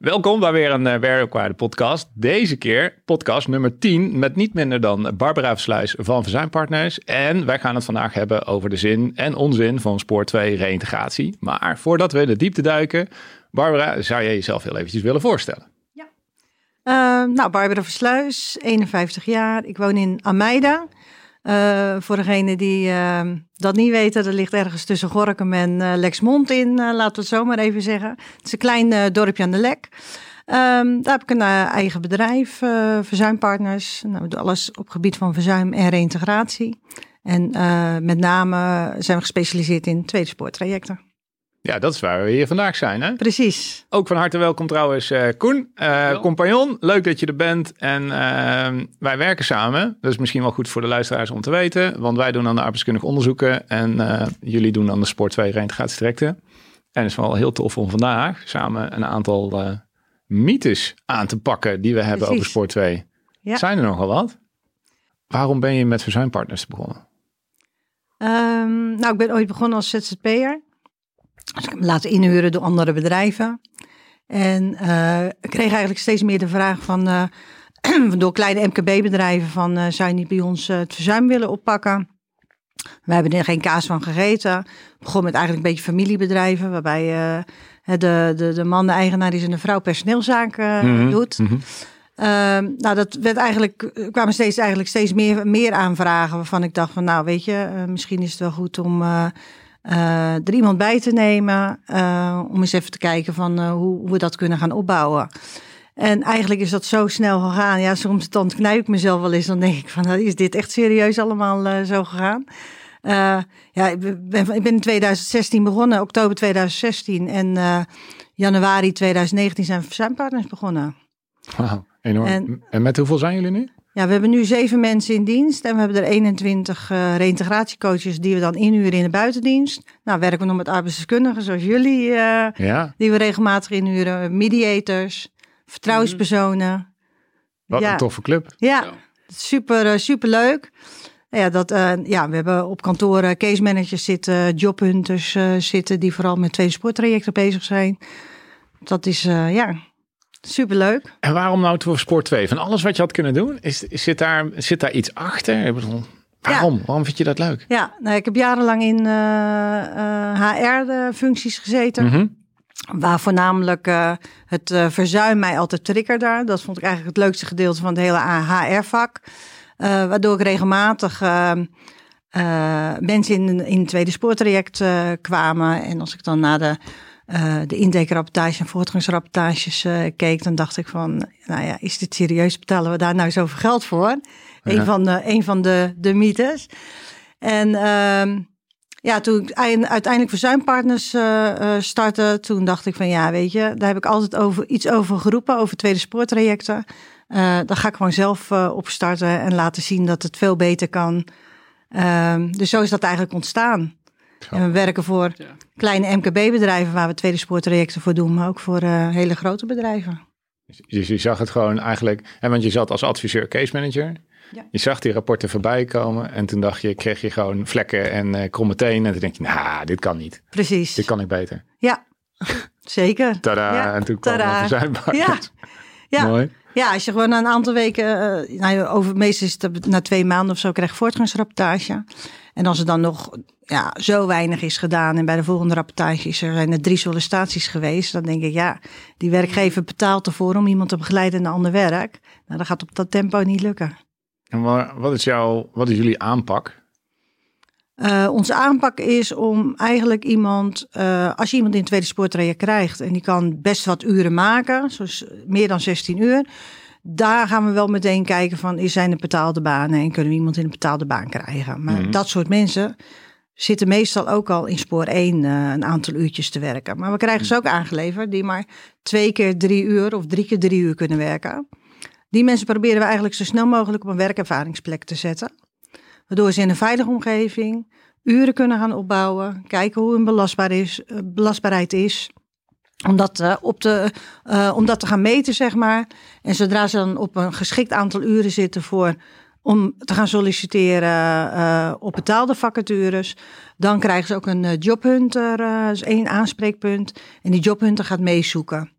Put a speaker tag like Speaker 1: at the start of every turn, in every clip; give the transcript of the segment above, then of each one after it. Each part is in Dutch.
Speaker 1: Welkom bij weer een uh, Werkwaarde Podcast. Deze keer podcast nummer 10 met niet minder dan Barbara Versluis van Verzuimpartners. En wij gaan het vandaag hebben over de zin en onzin van Spoor 2 reïntegratie. Maar voordat we in de diepte duiken, Barbara, zou jij jezelf heel eventjes willen voorstellen?
Speaker 2: Ja. Uh, nou, Barbara Versluis, 51 jaar. Ik woon in Ameida. Uh, voor degene die uh, dat niet weten, dat ligt ergens tussen Gorkum en uh, Lexmond in, laten we het zo maar even zeggen. Het is een klein dorpje aan de Lek. Um, daar heb ik een eigen bedrijf, Verzuimpartners. Nou, we doen alles op gebied van verzuim en reintegratie. En met name zijn we gespecialiseerd in tweede spoortrajecten.
Speaker 1: Ja, dat is waar we hier vandaag zijn, hè?
Speaker 2: Precies.
Speaker 1: Ook van harte welkom trouwens, uh, Koen, uh, compagnon. Leuk dat je er bent. En uh, wij werken samen. Dat is misschien wel goed voor de luisteraars om te weten. Want wij doen dan de arbeidskundige onderzoeken. En jullie doen dan de Sport 2 reintegratietrajecten. En het is wel heel tof om vandaag samen een aantal mythes aan te pakken die we hebben Precies. over Sport 2. Ja. Zijn er nogal wat? Waarom ben je met verzuimpartners begonnen?
Speaker 2: Um, nou, ik ben ooit begonnen als ZZP'er. Dus ik heb me laten inhuren door andere bedrijven. En uh, ik kreeg eigenlijk steeds meer de vraag van, uh, door kleine MKB-bedrijven van, uh, zou je niet bij ons het verzuim willen oppakken? We hebben er geen kaas van gegeten. Begon met eigenlijk een beetje familiebedrijven, waarbij de, de, de man, de eigenaar, die zijn vrouw personeelszaken mm doet. Mm -hmm. nou, dat werd eigenlijk, kwamen steeds, eigenlijk steeds meer, meer aanvragen waarvan ik dacht van, nou weet je, misschien is het wel goed om uh, er iemand bij te nemen. Uh, om eens even te kijken van uh, hoe, hoe, we dat kunnen gaan opbouwen. En eigenlijk is dat zo snel gegaan. Ja, soms dan knijp ik mezelf wel eens. Dan denk ik van, is dit echt serieus allemaal zo gegaan? ja, ik ben, ik ben in 2016 begonnen, oktober 2016. En januari 2019 zijn we verzuimpartners begonnen.
Speaker 1: Wauw, enorm. En, en met hoeveel zijn jullie nu?
Speaker 2: Ja, we hebben nu zeven mensen in dienst en we hebben er 21 uh, reïntegratiecoaches die we dan inhuren in de buitendienst. Nou, werken we nog met arbeidsdeskundigen zoals jullie, uh, ja. die we regelmatig inhuren, mediators, vertrouwenspersonen.
Speaker 1: Wat ja. een toffe club.
Speaker 2: Ja, ja. super, uh, super leuk. Ja, dat, uh, ja, we hebben op kantoor case managers zitten, jobhunters zitten die vooral met tweede sporttrajecten bezig zijn. Dat is, ja, Superleuk.
Speaker 1: En waarom nou voor Sport 2? Van alles wat je had kunnen doen, is, zit, daar, zit daar iets achter? Ik bedoel, waarom? Waarom vind je dat leuk?
Speaker 2: Ja, nou, ik heb jarenlang in uh, uh, HR-functies gezeten. Mm -hmm. Waar voornamelijk uh, het verzuim mij altijd triggerde. Dat vond ik eigenlijk het leukste gedeelte van het hele HR-vak. waardoor ik regelmatig mensen in, in het tweede spoortraject kwamen. En als ik dan naar de uh, de intakerapportage en voortgangsrapportages uh, keek, dan dacht ik van, nou ja, is dit serieus? Betalen we daar nou zoveel geld voor? Ja. Een van de, een van de, de mythes. En uh, ja, toen ik uiteindelijk verzuimpartners uh, startte, toen dacht ik van, ja, weet je, daar heb ik altijd over, iets over geroepen, over tweede spoortrajecten. daar ga ik gewoon zelf opstarten en laten zien dat het veel beter kan. Ehm, dus zo is dat eigenlijk ontstaan. En we werken voor kleine MKB-bedrijven waar we tweede spoortrajecten voor doen, maar ook voor uh, hele grote bedrijven.
Speaker 1: Dus je zag het gewoon eigenlijk, en want je zat als adviseur case manager. Ja. Je zag die rapporten voorbij komen en toen dacht je, kreeg je gewoon vlekken en uh, kromme tenen. En toen denk je, nou, dit kan niet.
Speaker 2: Precies.
Speaker 1: Dit kan ik beter.
Speaker 2: Ja, zeker.
Speaker 1: Tada, ja. en toen kwam het
Speaker 2: Ja. ja. Mooi. Ja, als je gewoon na een aantal weken, uh, nou, over, meestal is het na twee maanden of zo, krijg je voortgangsrapportage. En als er dan nog ja, zo weinig is gedaan en bij de volgende rapportage is er, zijn er drie sollicitaties geweest, dan denk ik, ja, die werkgever betaalt ervoor om iemand te begeleiden naar ander werk. Nou, dat gaat op dat tempo niet lukken.
Speaker 1: En wat is, jouw, wat is jullie aanpak?
Speaker 2: Uh, onze aanpak is om eigenlijk iemand, uh, als je iemand in het tweede spoortraject krijgt en die kan best wat uren maken, zoals meer dan 16 uur, daar gaan we wel meteen kijken van, is zijn er betaalde banen en kunnen we iemand in een betaalde baan krijgen? Maar mhm. dat soort mensen zitten meestal ook al in spoor 1 uh, een aantal uurtjes te werken. Maar we krijgen ze ook aangeleverd die maar twee keer drie uur of drie keer drie uur kunnen werken. Die mensen proberen we eigenlijk zo snel mogelijk op een werkervaringsplek te zetten. Waardoor ze in een veilige omgeving uren kunnen gaan opbouwen, kijken hoe hun belastbaar is, uh, belastbaarheid is. Om dat, uh, op te, uh, om dat te gaan meten, zeg maar. En zodra ze dan op een geschikt aantal uren zitten voor om te gaan solliciteren uh, op betaalde vacatures. Dan krijgen ze ook een jobhunter, uh, dus één aanspreekpunt. En die jobhunter gaat meezoeken.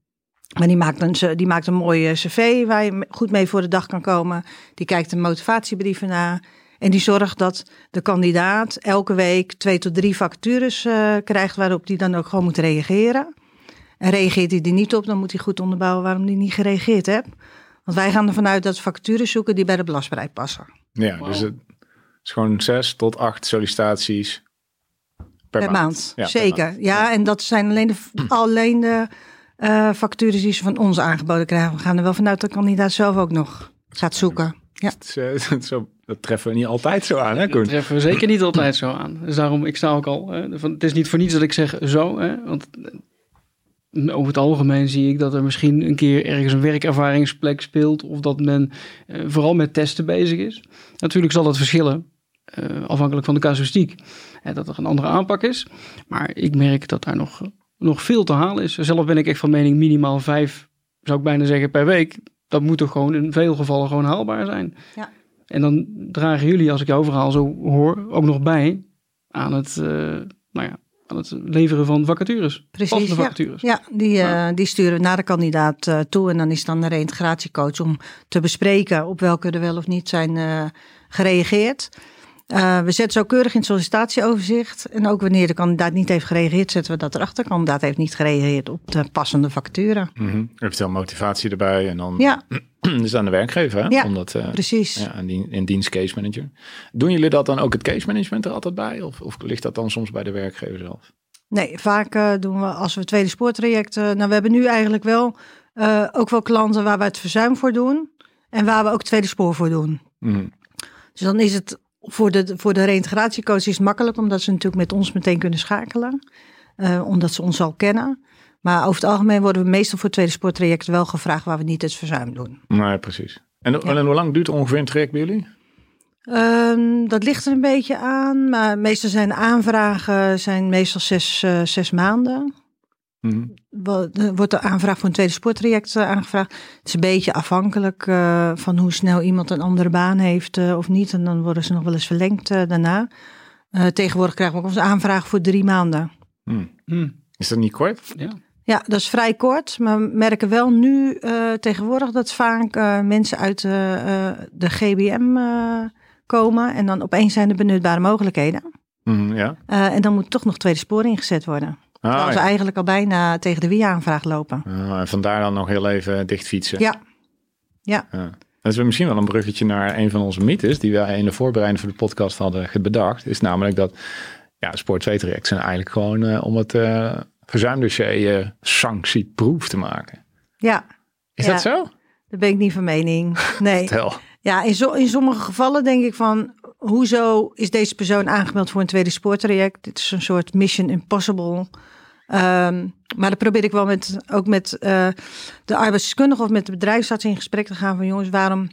Speaker 2: Maar die maakt, een, die maakt een mooie cv waar je goed mee voor de dag kan komen. Die kijkt de motivatiebrieven na. En die zorgt dat de kandidaat elke week twee tot drie vacatures krijgt waarop die dan ook gewoon moet reageren. En reageert hij er niet op, dan moet hij goed onderbouwen waarom hij niet gereageerd heeft. Want wij gaan ervan uit dat we vacatures zoeken die bij de belastbaarheid passen.
Speaker 1: Ja, wow. dus het is gewoon zes tot acht sollicitaties per,
Speaker 2: per maand. maand. Ja, Zeker. Per maand. Ja, en dat zijn alleen de, alleen de uh, vacatures die ze van ons aangeboden krijgen. We gaan er wel vanuit dat de kandidaat zelf ook nog gaat zoeken. Ja.
Speaker 1: Dat, zo, dat treffen we niet altijd zo aan, hè Koen?
Speaker 3: Dat treffen we zeker niet altijd zo aan. Dus daarom, ik sta ook al, uh, van, het is niet voor niets dat ik zeg zo, hè, want over het algemeen zie ik dat er misschien een keer ergens een werkervaringsplek speelt. Of dat men uh, vooral met testen bezig is. Natuurlijk zal dat verschillen, uh, afhankelijk van de casuïstiek. Uh, dat er een andere aanpak is. Maar ik merk dat daar nog, nog veel te halen is. Zelf ben ik echt van mening minimaal vijf, zou ik bijna zeggen, per week. Dat moet toch gewoon in veel gevallen gewoon haalbaar zijn. Ja. En dan dragen jullie, als ik jouw verhaal zo hoor, ook nog bij aan het, nou ja, aan het leveren van vacatures.
Speaker 2: Precies, ja.
Speaker 3: vacatures.
Speaker 2: Ja, die, uh, die sturen we naar de kandidaat uh, toe. En dan is dan de reintegratiecoach om te bespreken op welke er wel of niet zijn uh, gereageerd. We zetten zo keurig in het sollicitatieoverzicht. En ook wanneer de kandidaat niet heeft gereageerd, zetten we dat erachter. De kandidaat heeft niet gereageerd op de passende vacature.
Speaker 1: Mm -hmm. Eventueel motivatie erbij. En dan ja. dus aan de werkgever. Hè?
Speaker 2: Ja,
Speaker 1: Om dat,
Speaker 2: precies.
Speaker 1: Ja, in, in dienst case manager. Doen jullie dat dan ook het case management er altijd bij? Of, of ligt dat dan soms bij de werkgever zelf?
Speaker 2: Nee, vaak uh, doen we als we tweede spoortrajecten. nou, we hebben nu eigenlijk wel ook wel klanten waar we het verzuim voor doen. En waar we ook tweede spoor voor doen. Mm. Dus dan is het voor de, voor de reïntegratiecoach is makkelijk, omdat ze natuurlijk met ons meteen kunnen schakelen. Uh, omdat ze ons al kennen. Maar over het algemeen worden we meestal voor tweede spoortrajecten wel gevraagd waar we niet het verzuim doen.
Speaker 1: Nee, precies. En, ja. en hoe lang duurt ongeveer een traject bij jullie?
Speaker 2: Um, dat ligt er een beetje aan, maar meestal zijn aanvragen zijn meestal zes, uh, zes maanden. Mm -hmm. Wordt de aanvraag voor een tweede sporttraject uh, aangevraagd. Het is een beetje afhankelijk uh, van hoe snel iemand een andere baan heeft of niet. En dan worden ze nog wel eens verlengd daarna. tegenwoordig krijgen we ook onze aanvraag voor drie maanden.
Speaker 1: Mm. Mm. Is dat niet kort?
Speaker 2: Ja. Ja, dat is vrij kort. Maar we merken wel nu tegenwoordig dat vaak mensen uit de GBM komen. En dan opeens zijn er benutbare mogelijkheden.
Speaker 1: Mm, ja.
Speaker 2: Uh, en dan moet toch nog tweede spoor ingezet worden. Ah, Terwijl ja. ze eigenlijk al bijna tegen de wie-aanvraag lopen.
Speaker 1: Uh, en vandaar dan nog heel even dicht fietsen.
Speaker 2: Ja. Ja.
Speaker 1: ja. Dat is misschien wel een bruggetje naar een van onze mythes die wij in de voorbereiding voor de podcast hadden bedacht. Is namelijk dat ja, Sport 2 trajecten zijn eigenlijk gewoon uh, om het uh, verzuimdossier sanctieproef te maken.
Speaker 2: Ja.
Speaker 1: Is
Speaker 2: ja.
Speaker 1: dat zo?
Speaker 2: Daar ben ik niet van mening. Nee. Ja, in, zo, in sommige gevallen denk ik van, hoezo is deze persoon aangemeld voor een tweede spoortraject? Dit is een soort mission impossible. Um, maar dan probeer ik wel met, ook met uh, de arbeidsdeskundige of met de bedrijfsarts in gesprek te gaan van jongens, waarom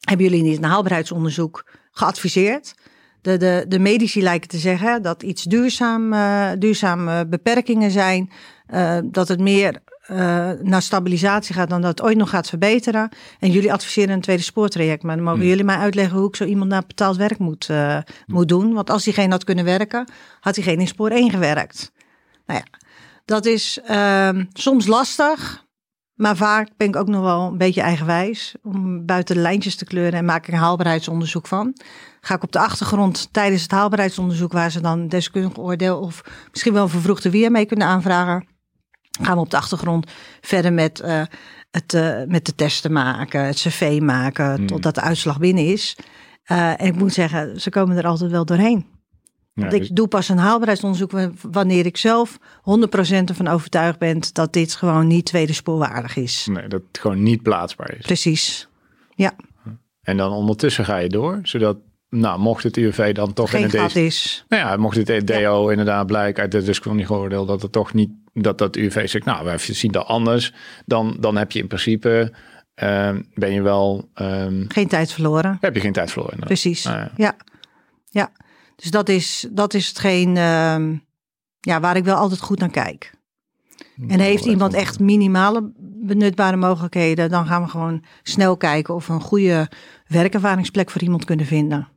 Speaker 2: hebben jullie niet een haalbaarheidsonderzoek geadviseerd? De, de, de medici lijken te zeggen dat iets duurzaam, uh, duurzame beperkingen zijn, uh, dat het meer naar stabilisatie gaat dan dat het ooit nog gaat verbeteren. En jullie adviseren een tweede spoortraject. Maar dan mogen hmm. jullie mij uitleggen hoe ik zo iemand naar betaald werk moet, moet doen. Want als geen had kunnen werken, had hij geen in spoor 1 gewerkt. Nou ja, dat is uh, soms lastig. Maar vaak ben ik ook nog wel een beetje eigenwijs om buiten de lijntjes te kleuren en maak ik een haalbaarheidsonderzoek van. Ga ik op de achtergrond tijdens het haalbaarheidsonderzoek, waar ze dan deskundig oordeel of misschien wel een vervroegde weer mee kunnen aanvragen, gaan we op de achtergrond verder met, uh, het, uh, met de testen maken, het cv maken, mm. totdat de uitslag binnen is. Uh, en ik moet zeggen, ze komen er altijd wel doorheen. Ja, Want ik dus... doe pas een haalbaarheidsonderzoek wanneer ik zelf 100% ervan overtuigd ben dat dit gewoon niet tweede spoorwaardig is.
Speaker 1: Nee, dat het gewoon niet plaatsbaar is.
Speaker 2: Precies, ja.
Speaker 1: En dan ondertussen ga je door, zodat nou, mocht het UWV dan toch
Speaker 2: Geen
Speaker 1: in
Speaker 2: gat
Speaker 1: deze...
Speaker 2: is.
Speaker 1: Nou ja, mocht het DO inderdaad blijken uit de discussieoordeel dat het toch niet... Dat dat UWV zegt, nou, wij zien dat anders. Dan, dan heb je in principe... ehm, ben je wel... ehm,
Speaker 2: Geen tijd verloren.
Speaker 1: heb je geen tijd verloren.
Speaker 2: Precies.
Speaker 1: Nou ja.
Speaker 2: ja. ja. Dus dat is, dat is hetgeen ehm, ja, waar ik wel altijd goed naar kijk. En heeft iemand echt minimale benutbare mogelijkheden, dan gaan we gewoon snel kijken of we een goede werkervaringsplek voor iemand kunnen vinden.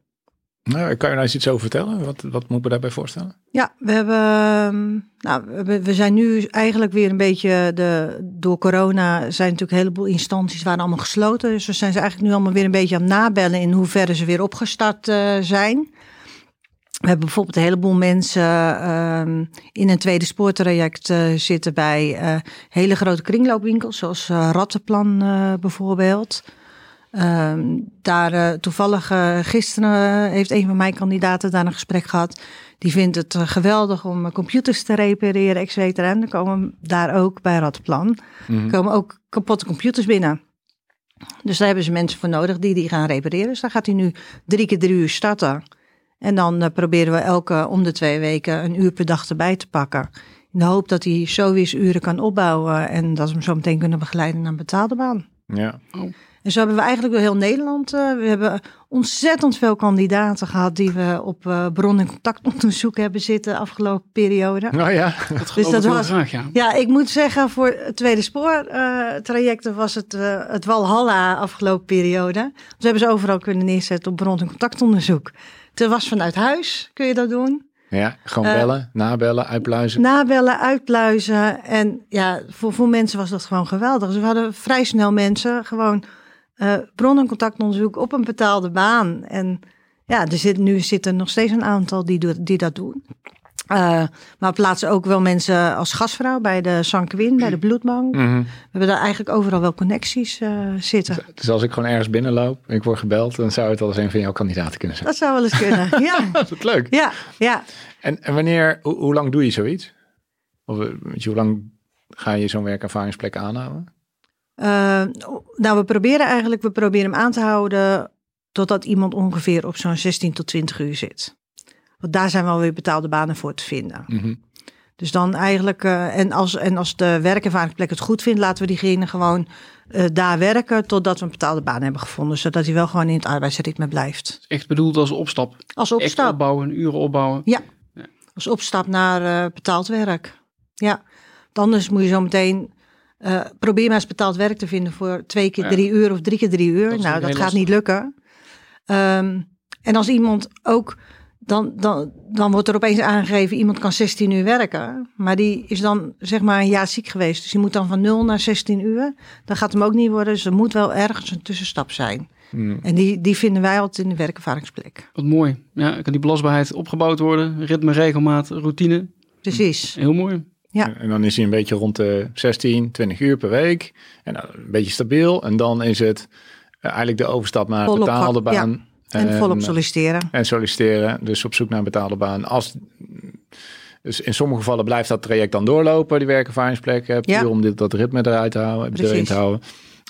Speaker 1: Nou, kan je daar eens iets over vertellen? Wat, wat moet me daarbij voorstellen?
Speaker 2: Ja, we hebben, ehm, nou, we zijn nu eigenlijk weer een beetje, de, door corona zijn natuurlijk een heleboel instanties waren allemaal gesloten. Dus we zijn ze eigenlijk nu allemaal weer een beetje aan het nabellen in hoeverre ze weer opgestart eh, zijn. We hebben bijvoorbeeld een heleboel mensen ehm, in een tweede spoortraject eh, zitten bij eh, hele grote kringloopwinkels, zoals eh, Rattenplan bijvoorbeeld. Ehm, daar toevallig gisteren heeft een van mijn kandidaten daar een gesprek gehad. Die vindt het geweldig om computers te repareren, et cetera. En dan komen daar ook bij Radplan
Speaker 1: Mhm.
Speaker 2: komen ook kapotte computers binnen. Dus daar hebben ze mensen voor nodig die die gaan repareren. Dus daar gaat hij nu drie keer drie uur starten. En dan eh, proberen we elke om de twee weken een uur per dag erbij te pakken. In de hoop dat hij zo weer zijn uren kan opbouwen. En dat we hem zo meteen kunnen begeleiden naar een betaalde baan.
Speaker 1: Ja.
Speaker 2: En zo hebben we eigenlijk door heel Nederland. eh, we hebben ontzettend veel kandidaten gehad die we op eh, bron- en contactonderzoek hebben zitten de afgelopen periode.
Speaker 1: Nou ja.
Speaker 3: Dat geloof
Speaker 2: dat was-
Speaker 3: graag, ja.
Speaker 2: Ja, ik moet zeggen, voor het tweede spoortrajecten was het uh, het Walhalla afgelopen periode. Ze hebben ze overal kunnen neerzetten op bron- en contactonderzoek. Het was vanuit huis, kun je dat doen.
Speaker 1: Ja, gewoon
Speaker 2: Eh,
Speaker 1: bellen, nabellen, uitpluizen.
Speaker 2: Nabellen, uitpluizen. En ja, voor, voor mensen was dat gewoon geweldig. Dus we hadden vrij snel mensen gewoon eh bron- en contactonderzoek op een betaalde baan. En ja, er zit, nu zitten nog steeds een aantal die, die dat doen. Eh, maar we plaatsen ook wel mensen als gastvrouw bij de Sanquin, bij de bloedbank.
Speaker 1: Mhm.
Speaker 2: We hebben daar eigenlijk overal wel connecties eh, zitten.
Speaker 1: Dus als ik gewoon ergens binnenloop en ik word gebeld, dan zou het wel eens een van jouw kandidaten kunnen zijn.
Speaker 2: Dat zou wel eens kunnen. Ja,
Speaker 1: Dat is leuk.
Speaker 2: ja, ja.
Speaker 1: En, en wanneer, hoe, hoe lang doe je zoiets? Of eh, weet je, hoe lang ga je zo'n werkervaringsplek aanhouden?
Speaker 2: Nou, we proberen eigenlijk, we proberen hem aan te houden totdat iemand ongeveer op zo'n 16 tot 20 uur zit. Want daar zijn wel weer betaalde banen voor te vinden.
Speaker 1: Mhm.
Speaker 2: Dus dan eigenlijk, eh, en, als, en als de werkervaringsplek het goed vindt, laten we diegene gewoon eh, daar werken totdat we een betaalde baan hebben gevonden. Zodat hij wel gewoon in het arbeidsritme blijft.
Speaker 3: Echt bedoeld als opstap.
Speaker 2: Als
Speaker 3: Echt
Speaker 2: opstap.
Speaker 3: opbouwen, uren opbouwen.
Speaker 2: Als opstap naar eh, betaald werk. Ja, anders moet je zo meteen. probeer maar eens betaald werk te vinden voor twee keer
Speaker 3: Ja.
Speaker 2: drie uur of drie keer drie uur.
Speaker 3: Dat
Speaker 2: nou, dat gaat
Speaker 3: lastig.
Speaker 2: niet lukken. Ehm, en als iemand ook. Dan, dan, dan wordt er opeens aangegeven, iemand kan 16 uur werken. Maar die is dan zeg maar een jaar ziek geweest. Dus die moet dan van 0 naar 16 uur. Dat gaat hem ook niet worden. Dus er moet wel ergens een tussenstap zijn.
Speaker 1: Mhm.
Speaker 2: En die, die vinden wij altijd in de werkervaringsplek.
Speaker 3: Wat mooi. Ja, kan die belastbaarheid opgebouwd worden. Ritme, regelmaat, routine.
Speaker 2: Precies.
Speaker 3: Heel mooi.
Speaker 2: Ja.
Speaker 1: En dan is hij een beetje rond de 16, 20 uur per week. En dan een beetje stabiel. En dan is het eh, eigenlijk de overstap naar
Speaker 2: Volop
Speaker 1: betaalde
Speaker 2: ja. En volop
Speaker 1: eh,
Speaker 2: solliciteren.
Speaker 1: En solliciteren, dus op zoek naar een betaalde baan. Als, dus in sommige gevallen blijft dat traject dan doorlopen, die werkervaringsplek, puur
Speaker 2: Ja.
Speaker 1: om dit, dat ritme eruit te houden, erin te houden.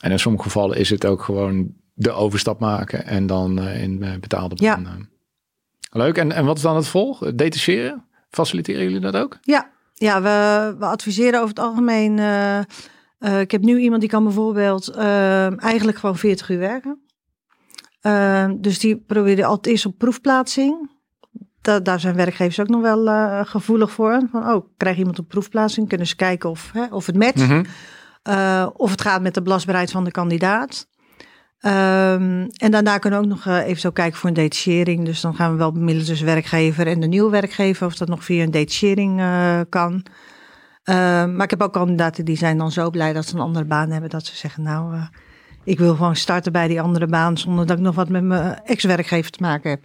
Speaker 1: En in sommige gevallen is het ook gewoon de overstap maken en dan eh, in eh, betaalde baan. eh. Leuk, en, en wat is dan het volg? Detacheren? Faciliteren jullie dat ook?
Speaker 2: Ja, ja we, we adviseren over het algemeen. ik heb nu iemand die kan bijvoorbeeld eigenlijk gewoon 40 uur werken. Eh, dus die probeerde altijd eerst op proefplaatsing. Da- daar zijn werkgevers ook nog wel eh, gevoelig voor. Van, oh, krijg iemand op proefplaatsing? Kunnen ze kijken of, hè, of het matcht.
Speaker 1: Mhm.
Speaker 2: Eh, of het gaat met de belastbaarheid van de kandidaat. Ehm, en daarna kunnen we ook nog eh, even zo kijken voor een detachering. Dus dan gaan we wel bemiddelen tussen werkgever en de nieuwe werkgever. Of dat nog via een detachering kan. Ehm, maar ik heb ook kandidaten die zijn dan zo blij dat ze een andere baan hebben. Dat ze zeggen, nou, ik wil gewoon starten bij die andere baan. Zonder dat ik nog wat met mijn ex-werkgever te maken heb.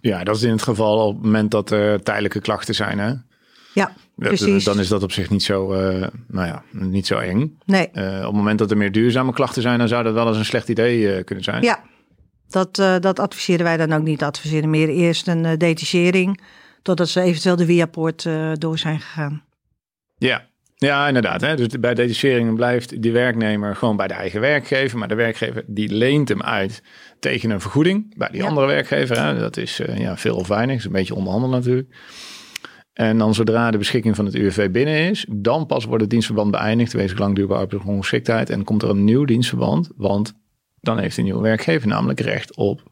Speaker 1: Ja, dat is in het geval op het moment dat er tijdelijke klachten zijn. Hè?
Speaker 2: Ja, precies.
Speaker 1: Dan is dat op zich niet zo, eh, nou ja, niet zo eng.
Speaker 2: Nee,
Speaker 1: Eh, op het moment dat er meer duurzame klachten zijn, dan zou dat wel eens een slecht idee eh, kunnen zijn.
Speaker 2: ja. Dat, dat adviseren wij dan ook niet. Adviseren meer eerst een detachering. Totdat ze eventueel de via-poort eh, door zijn gegaan.
Speaker 1: Ja, Ja, inderdaad. Hè? Dus bij detachering blijft die werknemer gewoon bij de eigen werkgever. Maar de werkgever die leent hem uit tegen een vergoeding bij die
Speaker 2: Ja.
Speaker 1: andere werkgever. Hè? Dat is eh, ja, veel of weinig. Dat is een beetje onderhandelen natuurlijk. En dan zodra de beschikking van het UWV binnen is, dan pas wordt het dienstverband beëindigd. Wees langdurige arbeidsongeschiktheid. En komt er een nieuw dienstverband. Want dan heeft een nieuwe werkgever namelijk recht op,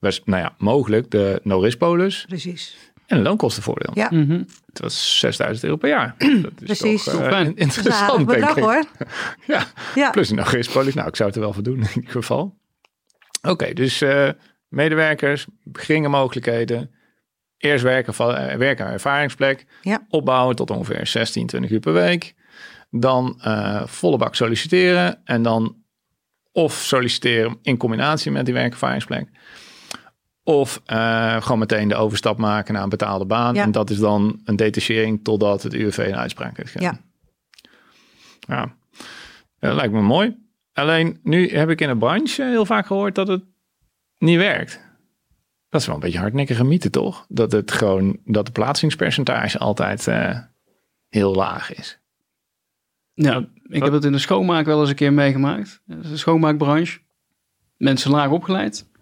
Speaker 1: nou ja, mogelijk de no-risk-polis
Speaker 2: Precies.
Speaker 1: en een loonkostenvoordeel.
Speaker 2: Ja.
Speaker 3: Mhm.
Speaker 1: Het was 6000 euro per jaar. Dat is
Speaker 2: Precies.
Speaker 1: toch, eh.
Speaker 2: Dat
Speaker 1: interessant, denk
Speaker 2: bedrag
Speaker 1: ik.
Speaker 2: hoor.
Speaker 1: Ja,
Speaker 2: Ja.
Speaker 1: plus een no-risk-polis. Nou, ik zou het er wel voor doen in ieder geval. Oké, dus eh, medewerkers, geringe mogelijkheden. Eerst werken, van, eh, werken aan ervaringsplek.
Speaker 2: Ja.
Speaker 1: Opbouwen tot ongeveer 16, 20 uur per week. Dan eh, volle bak solliciteren. En dan of solliciteren in combinatie met die werkervaringsplek. Of eh, gewoon meteen de overstap maken naar een betaalde baan.
Speaker 2: Ja.
Speaker 1: En dat is dan een detachering totdat het UWV een uitspraak heeft gedaan.
Speaker 2: Ja.
Speaker 1: Ja, dat lijkt me mooi. Alleen nu heb ik in de branche heel vaak gehoord dat het niet werkt. Dat is wel een beetje hardnekkige mythe, toch? Dat het gewoon dat de plaatsingspercentage altijd eh, heel laag is.
Speaker 3: Ja, ik heb het in de schoonmaak wel eens een keer meegemaakt. De schoonmaakbranche. Mensen laag opgeleid.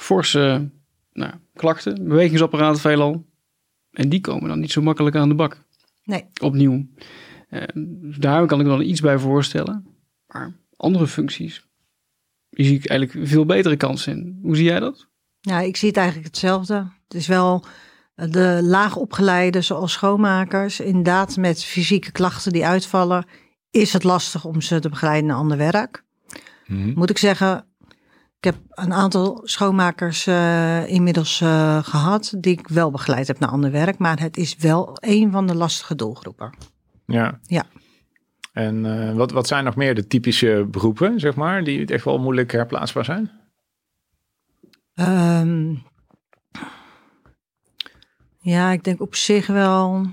Speaker 3: Forse nou, klachten, bewegingsapparaat veelal. En die komen dan niet zo makkelijk aan de bak.
Speaker 2: Nee.
Speaker 3: Opnieuw. Eh, dus daar kan ik me wel iets bij voorstellen. Maar andere functies, die zie ik eigenlijk veel betere kansen in. Hoe zie jij dat?
Speaker 2: Ja, ik zie het eigenlijk hetzelfde. Het is wel eh, de laag opgeleide, zoals schoonmakers, inderdaad met fysieke klachten die uitvallen, is het lastig om ze te begeleiden naar ander werk. Moet ik zeggen, ik heb een aantal schoonmakers eh, inmiddels eh, gehad die ik wel begeleid heb naar ander werk, maar het is wel een van de lastige doelgroepen.
Speaker 1: Ja.
Speaker 2: Ja.
Speaker 1: En eh, wat, wat zijn nog meer de typische beroepen, zeg maar, die echt wel moeilijk herplaatsbaar zijn?
Speaker 2: Ehm, ja, ik denk op zich wel.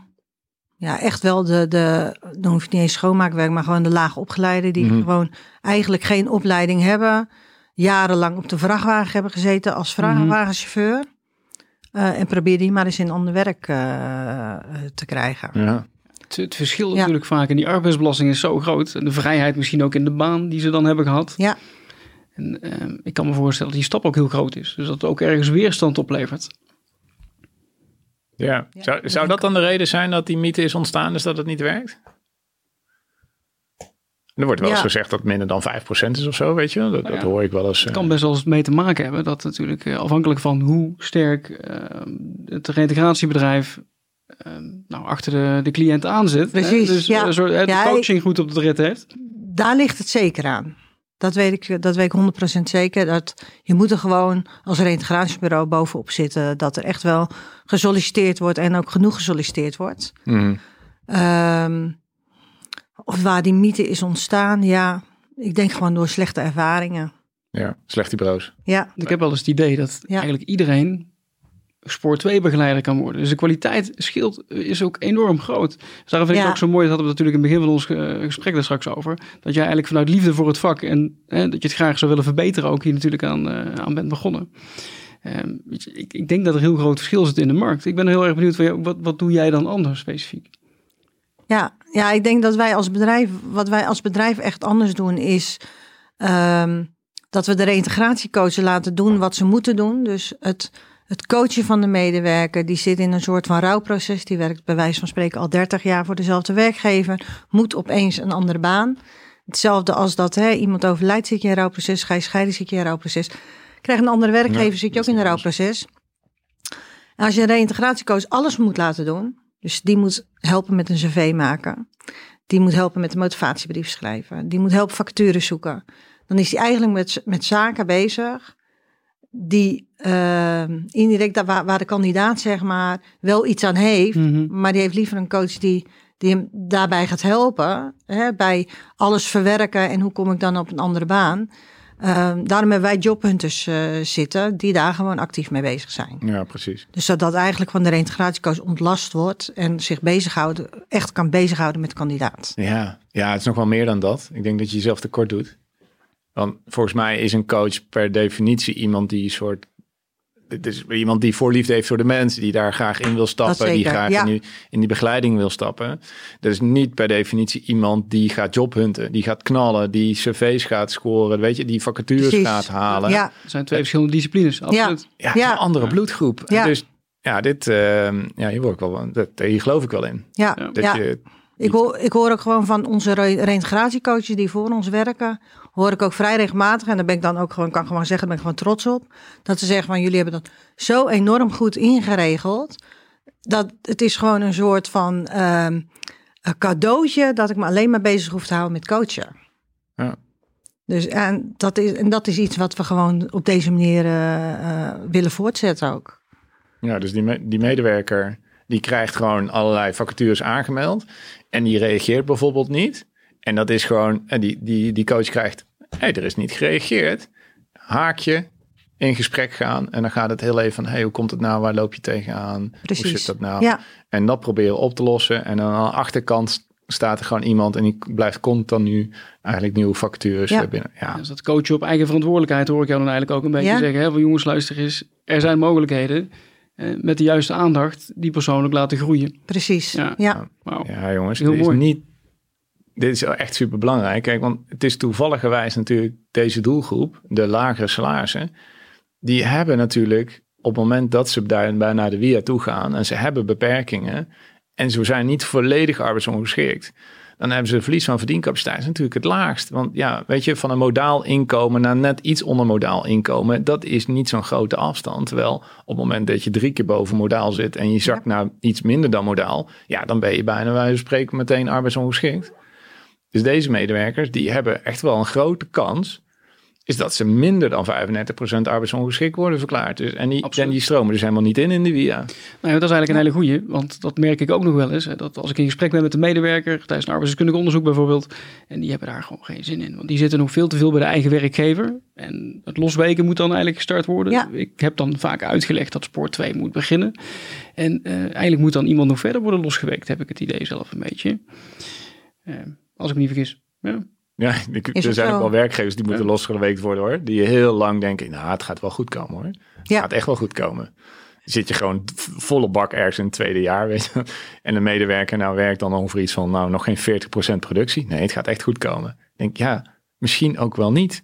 Speaker 2: Ja, echt wel de, de. Dan hoef je niet eens schoonmaakwerk, maar gewoon de laag opgeleiden. die
Speaker 1: Mhm.
Speaker 2: gewoon eigenlijk geen opleiding hebben. Jarenlang op de vrachtwagen hebben gezeten als vrachtwagenchauffeur. Eh, en probeer die maar eens in ander werk eh, te krijgen.
Speaker 1: Ja.
Speaker 3: Het, het verschil
Speaker 2: Ja.
Speaker 3: natuurlijk vaak in die arbeidsbelasting is zo groot. En de vrijheid misschien ook in de baan die ze dan hebben gehad.
Speaker 2: Ja.
Speaker 3: En ehm, ik kan me voorstellen dat die stap ook heel groot is. Dus dat het ook ergens weerstand oplevert.
Speaker 1: Ja.
Speaker 2: Ja,
Speaker 1: Zou,
Speaker 2: dat
Speaker 1: zou dat dan de reden zijn dat die mythe is ontstaan, dus dat het niet werkt? Er wordt wel eens
Speaker 2: Ja.
Speaker 1: gezegd dat minder dan 5% is of zo, weet je? Dat,
Speaker 3: Nou
Speaker 1: hoor ik wel eens.
Speaker 3: Het
Speaker 1: eh,
Speaker 3: kan best wel eens mee te maken hebben dat natuurlijk eh, afhankelijk van hoe sterk ehm, het reintegratiebedrijf ehm, nou, achter de, de cliënt aan zit. hè.
Speaker 2: Precies,
Speaker 3: Dus
Speaker 2: ja.
Speaker 3: eh, zo, eh, de
Speaker 2: Ja,
Speaker 3: coaching goed op de rit heeft.
Speaker 2: Daar ligt het zeker aan. Dat weet ik, dat weet ik 100% zeker. Dat je moet er gewoon als reintegratiebureau bovenop zitten. Dat er echt wel gesolliciteerd wordt en ook genoeg gesolliciteerd wordt.
Speaker 1: mhm.
Speaker 2: Ehm, of waar die mythe is ontstaan, ja, ik denk gewoon door slechte ervaringen.
Speaker 1: Ja, slechte broos.
Speaker 2: Ja,
Speaker 3: Ik heb wel eens het idee dat
Speaker 2: Ja.
Speaker 3: eigenlijk iedereen spoor 2 begeleider kan worden. Dus de kwaliteit scheelt, is ook enorm groot. Dus daarom vind ik
Speaker 2: Ja.
Speaker 3: het ook zo mooi, dat hadden we natuurlijk in het begin van ons eh, gesprek daar straks over, dat jij eigenlijk vanuit liefde voor het vak en hè, dat je het graag zou willen verbeteren ook hier natuurlijk aan, eh, aan bent begonnen. Ehm, weet je, ik, ik denk dat er heel groot verschil zit in de markt. Ik ben heel erg benieuwd, van jou, wat, wat doe jij dan anders specifiek?
Speaker 2: ja, ja, ik denk dat wij als bedrijf, wat wij als bedrijf echt anders doen, is ehm, dat we de reïntegratiecoachen laten doen wat ze moeten doen. Dus het, het coachen van de medewerker, die zit in een soort van rouwproces. Die werkt bij wijze van spreken al 30 jaar voor dezelfde werkgever, moet opeens een andere baan. Hetzelfde als dat hè, iemand overlijdt, zit je in een rouwproces. Ga je scheiden, zit je in een rouwproces. Krijg een andere werkgever,
Speaker 1: Ja,
Speaker 2: zit je ook in een rouwproces. En als je een reïntegratiecoach alles moet laten doen, dus die moet helpen met een cv maken, die moet helpen met een motivatiebrief schrijven, die moet helpen vacatures zoeken, dan is hij eigenlijk met, met zaken bezig die eh, indirect daar waar, waar de kandidaat zeg maar wel iets aan heeft,
Speaker 3: Mhm.
Speaker 2: maar die heeft liever een coach die, die hem daarbij gaat helpen. Hè, bij alles verwerken en hoe kom ik dan op een andere baan. Ehm, daarom hebben wij jobhunters eh, zitten die daar gewoon actief mee bezig zijn.
Speaker 1: Ja, precies.
Speaker 2: Dus zodat eigenlijk van de reintegratiecoach ontlast wordt en zich bezighouden, echt kan bezighouden met de kandidaat.
Speaker 1: Ja. ja, het is nog wel meer dan dat. Ik denk dat je jezelf tekort doet. Want volgens mij is een coach per definitie iemand die een soort dit is iemand die voorliefde heeft voor de mensen, die daar graag in wil stappen, die graag
Speaker 2: ja.
Speaker 1: in, die, in die begeleiding wil stappen. Dat is niet per definitie iemand die gaat jobhunten, die gaat knallen, die cv's gaat scoren, weet je, die vacatures
Speaker 2: Precies.
Speaker 1: gaat halen.
Speaker 2: Ja,
Speaker 3: Het zijn twee verschillende disciplines, absoluut.
Speaker 1: Ja, het
Speaker 2: Ja.
Speaker 1: een andere bloedgroep.
Speaker 2: Ja.
Speaker 1: Dus ja, dit, eh, ja, hier, word ik wel, dat, hier geloof ik wel in.
Speaker 2: ja,
Speaker 3: Ja.
Speaker 1: Dat
Speaker 2: ja.
Speaker 1: je,
Speaker 2: Ik hoor, ik hoor ook gewoon van onze re- reintegratiecoaches die voor ons werken, hoor ik ook vrij regelmatig, en daar ben ik dan ook gewoon, kan gewoon zeggen, daar ben ik gewoon trots op, dat ze zeggen van jullie hebben dat zo enorm goed ingeregeld, dat het is gewoon een soort van ehm, een cadeautje dat ik me alleen maar bezig hoef te houden met coachen.
Speaker 1: Ja.
Speaker 2: Dus en dat, is, en dat is iets wat we gewoon op deze manier eh, eh, willen voortzetten ook.
Speaker 1: ja, dus die, me- die medewerker, die krijgt gewoon allerlei vacatures aangemeld en die reageert bijvoorbeeld niet. En dat is gewoon, en die, die, die coach krijgt, hé, hey, er is niet gereageerd. Haakje, in gesprek gaan en dan gaat het heel even van, hey, hoe komt het nou, waar loop je tegenaan? Hoe
Speaker 2: Precies.
Speaker 1: zit dat nou?
Speaker 2: Ja,
Speaker 1: En dat proberen op te lossen. En dan aan de achterkant staat er gewoon iemand en die blijft continu eigenlijk nieuwe vacatures
Speaker 2: Ja.
Speaker 1: eh, binnen. Ja,
Speaker 3: Dus dat coachen op eigen verantwoordelijkheid hoor ik jou dan eigenlijk ook een beetje
Speaker 2: Ja.
Speaker 3: zeggen. Hè? Van jongens, luister eens, er zijn mogelijkheden. Eh, met de juiste aandacht die persoon ook laten groeien.
Speaker 2: precies.
Speaker 3: Ja.
Speaker 2: Ja,
Speaker 3: Wauw.
Speaker 1: ja jongens,
Speaker 3: Heel
Speaker 1: dit is niet... Dit is echt super belangrijk. Kijk, want het is toevalligerwijs natuurlijk deze doelgroep, de lagere salarissen, die hebben natuurlijk op het moment dat ze daar bij naar de WIA toe gaan en ze hebben beperkingen en ze zijn niet volledig arbeidsongeschikt, dan hebben ze een verlies van verdiencapaciteit is natuurlijk het laagst. Want ja, weet je, van een modaal inkomen naar net iets onder modaal inkomen, dat is niet zo'n grote afstand. Terwijl op het moment dat je drie keer boven modaal zit en je zakt naar iets minder dan modaal, ja, dan ben je bijna wij spreken meteen arbeidsongeschikt. Dus deze medewerkers, die hebben echt wel een grote kans, is dat ze minder dan 35% arbeidsongeschikt worden verklaard. Dus, en, die,
Speaker 3: Absoluut.
Speaker 1: en die stromen dus helemaal niet in in de via.
Speaker 3: Nou ja, dat is eigenlijk een hele goeie, want dat merk ik ook nog wel eens. Hè, dat als ik in gesprek ben met de medewerker tijdens een arbeidsdeskundig onderzoek bijvoorbeeld, en die hebben daar gewoon geen zin in. Want die zitten nog veel te veel bij de eigen werkgever. En het losweken moet dan eigenlijk gestart worden.
Speaker 2: Ja.
Speaker 3: Ik heb dan vaak uitgelegd dat sport 2 moet beginnen. En eh, eigenlijk moet dan iemand nog verder worden losgeweekt, heb ik het idee zelf een beetje. Eh, als ik me niet vergis. Ja.
Speaker 1: Ja, ik, er zijn ook wel werkgevers die moeten
Speaker 3: Ja.
Speaker 1: losgeweekt worden hoor. Die heel lang denken, nou het gaat wel goed komen hoor. Het
Speaker 2: Ja.
Speaker 1: gaat echt wel goed komen. Dan zit je gewoon volle bak ergens in het tweede jaar, weet je. En de medewerker nou werkt dan over iets van, nou nog geen 40% productie. Nee, het gaat echt goed komen. Ik denk, ja, misschien ook wel niet.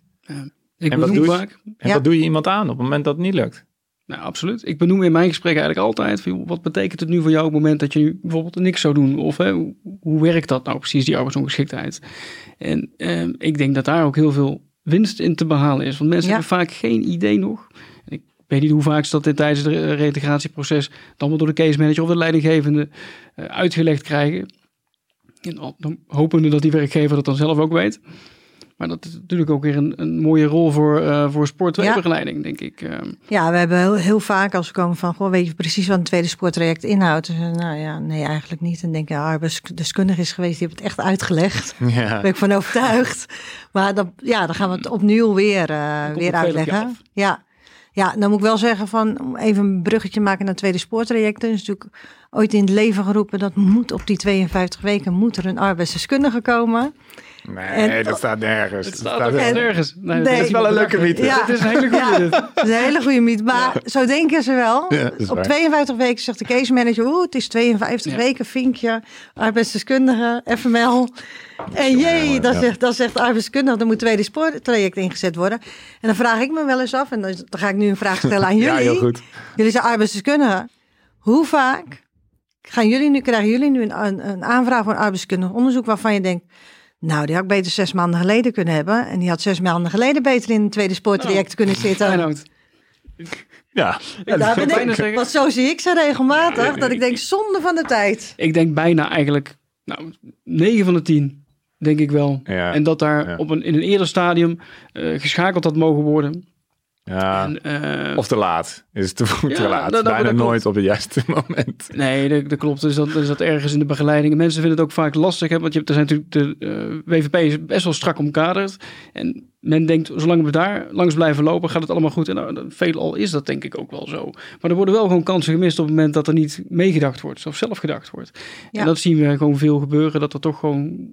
Speaker 3: Ik
Speaker 1: En wat doe je?
Speaker 3: vaak,
Speaker 1: En
Speaker 2: Ja.
Speaker 1: wat doe je iemand aan op het moment dat het niet lukt?
Speaker 3: Nou, absoluut. Ik benoem in mijn gesprek eigenlijk altijd, wat betekent het nu voor jou op het moment dat je nu bijvoorbeeld niks zou doen? Of hè, hoe, werkt dat nou precies, die arbeidsongeschiktheid? En ehm, ik denk dat daar ook heel veel winst in te behalen is. Want mensen
Speaker 2: Ja.
Speaker 3: hebben vaak geen idee nog. Ik weet niet hoe vaak ze dat in tijdens het re- reintegratieproces dan wel door de case manager of de leidinggevende eh, uitgelegd krijgen. En hopende dat die werkgever dat dan zelf ook weet. Maar dat is natuurlijk ook weer een, een mooie rol voor, eh voor sportbegeleiding, denk ik. Ehm,
Speaker 2: Ja, we hebben heel, heel vaak als we komen van, goh, weet je precies wat een tweede sporttraject inhoudt? Dus, nou ja, nee, eigenlijk niet. En denk je, ja, arbeidsdeskundige is geweest, die heeft het echt uitgelegd. Daar ben ik van overtuigd. Maar dan, ja, dan gaan we het opnieuw weer, eh, weer uitleggen. Ja. ja, dan moet ik wel zeggen van, om even een bruggetje maken naar tweede sporttrajecten. is natuurlijk ooit in het leven geroepen, dat moet op die 52 weken, moet er een arbeidsdeskundige komen.
Speaker 1: Nee,
Speaker 2: En-
Speaker 1: dat staat nergens.
Speaker 3: Het
Speaker 1: Dat
Speaker 3: staat
Speaker 1: er-
Speaker 3: nergens. Nee,
Speaker 2: Nee.
Speaker 3: dat
Speaker 2: is
Speaker 1: wel een leuke mythe.
Speaker 2: Ja.
Speaker 3: Het is een hele goede.
Speaker 2: Ja.
Speaker 3: dit.
Speaker 2: Dat is een hele goede mythe. Maar zo denken ze wel. Op
Speaker 1: waar.
Speaker 2: 52 weken zegt de case manager, oeh, het is 52
Speaker 3: Ja.
Speaker 2: weken, vinkje, arbeidsdeskundige, FML. En jee, dan, zegt, dan zegt de arbeidsdeskundige, er moet een tweede spoortraject ingezet worden. En dan vraag ik me wel eens af, en dan, ga ik nu een vraag stellen aan jullie.
Speaker 1: Ja, heel goed.
Speaker 2: Jullie zijn arbeidsdeskundigen. Hoe vaak gaan jullie nu, krijgen jullie nu een, een, een aanvraag voor een arbeidskundig onderzoek waarvan je denkt, nou, die had ik beter zes maanden geleden kunnen hebben. En die had zes maanden geleden beter in een tweede spoortraject kunnen zitten.
Speaker 3: Feyenoord.
Speaker 1: Ja,
Speaker 2: Daar ben
Speaker 3: bijna
Speaker 2: ik,
Speaker 3: zeggen-
Speaker 2: want zo zie ik ze regelmatig, dat ik denk, zonde van de tijd.
Speaker 3: Ik denk bijna eigenlijk, nou, 9 van de 10, denk ik wel.
Speaker 1: Ja.
Speaker 3: En dat daar
Speaker 1: Ja.
Speaker 3: op een, in een eerder stadium eh, geschakeld had mogen worden.
Speaker 1: Ja.
Speaker 3: En, eh,
Speaker 1: Of te laat. Is het te, te
Speaker 3: Ja,
Speaker 1: laat.
Speaker 3: dat- dat-
Speaker 1: Bijna
Speaker 3: dat klopt.
Speaker 1: nooit op het juiste moment.
Speaker 3: Nee, dat, dat klopt. Dus dat, dus dat ergens in de begeleiding. Mensen vinden het ook vaak lastig. Hè? Want je hebt, er zijn natuurlijk de eh, WVP is best wel strak omkaderd. En men denkt, zolang we daar langs blijven lopen, gaat het allemaal goed. En nou, veelal is dat denk ik ook wel zo. Maar er worden wel gewoon kansen gemist op het moment dat er niet meegedacht wordt. Of zelf gedacht wordt.
Speaker 2: Ja.
Speaker 3: En dat zien we gewoon veel gebeuren. Dat er toch gewoon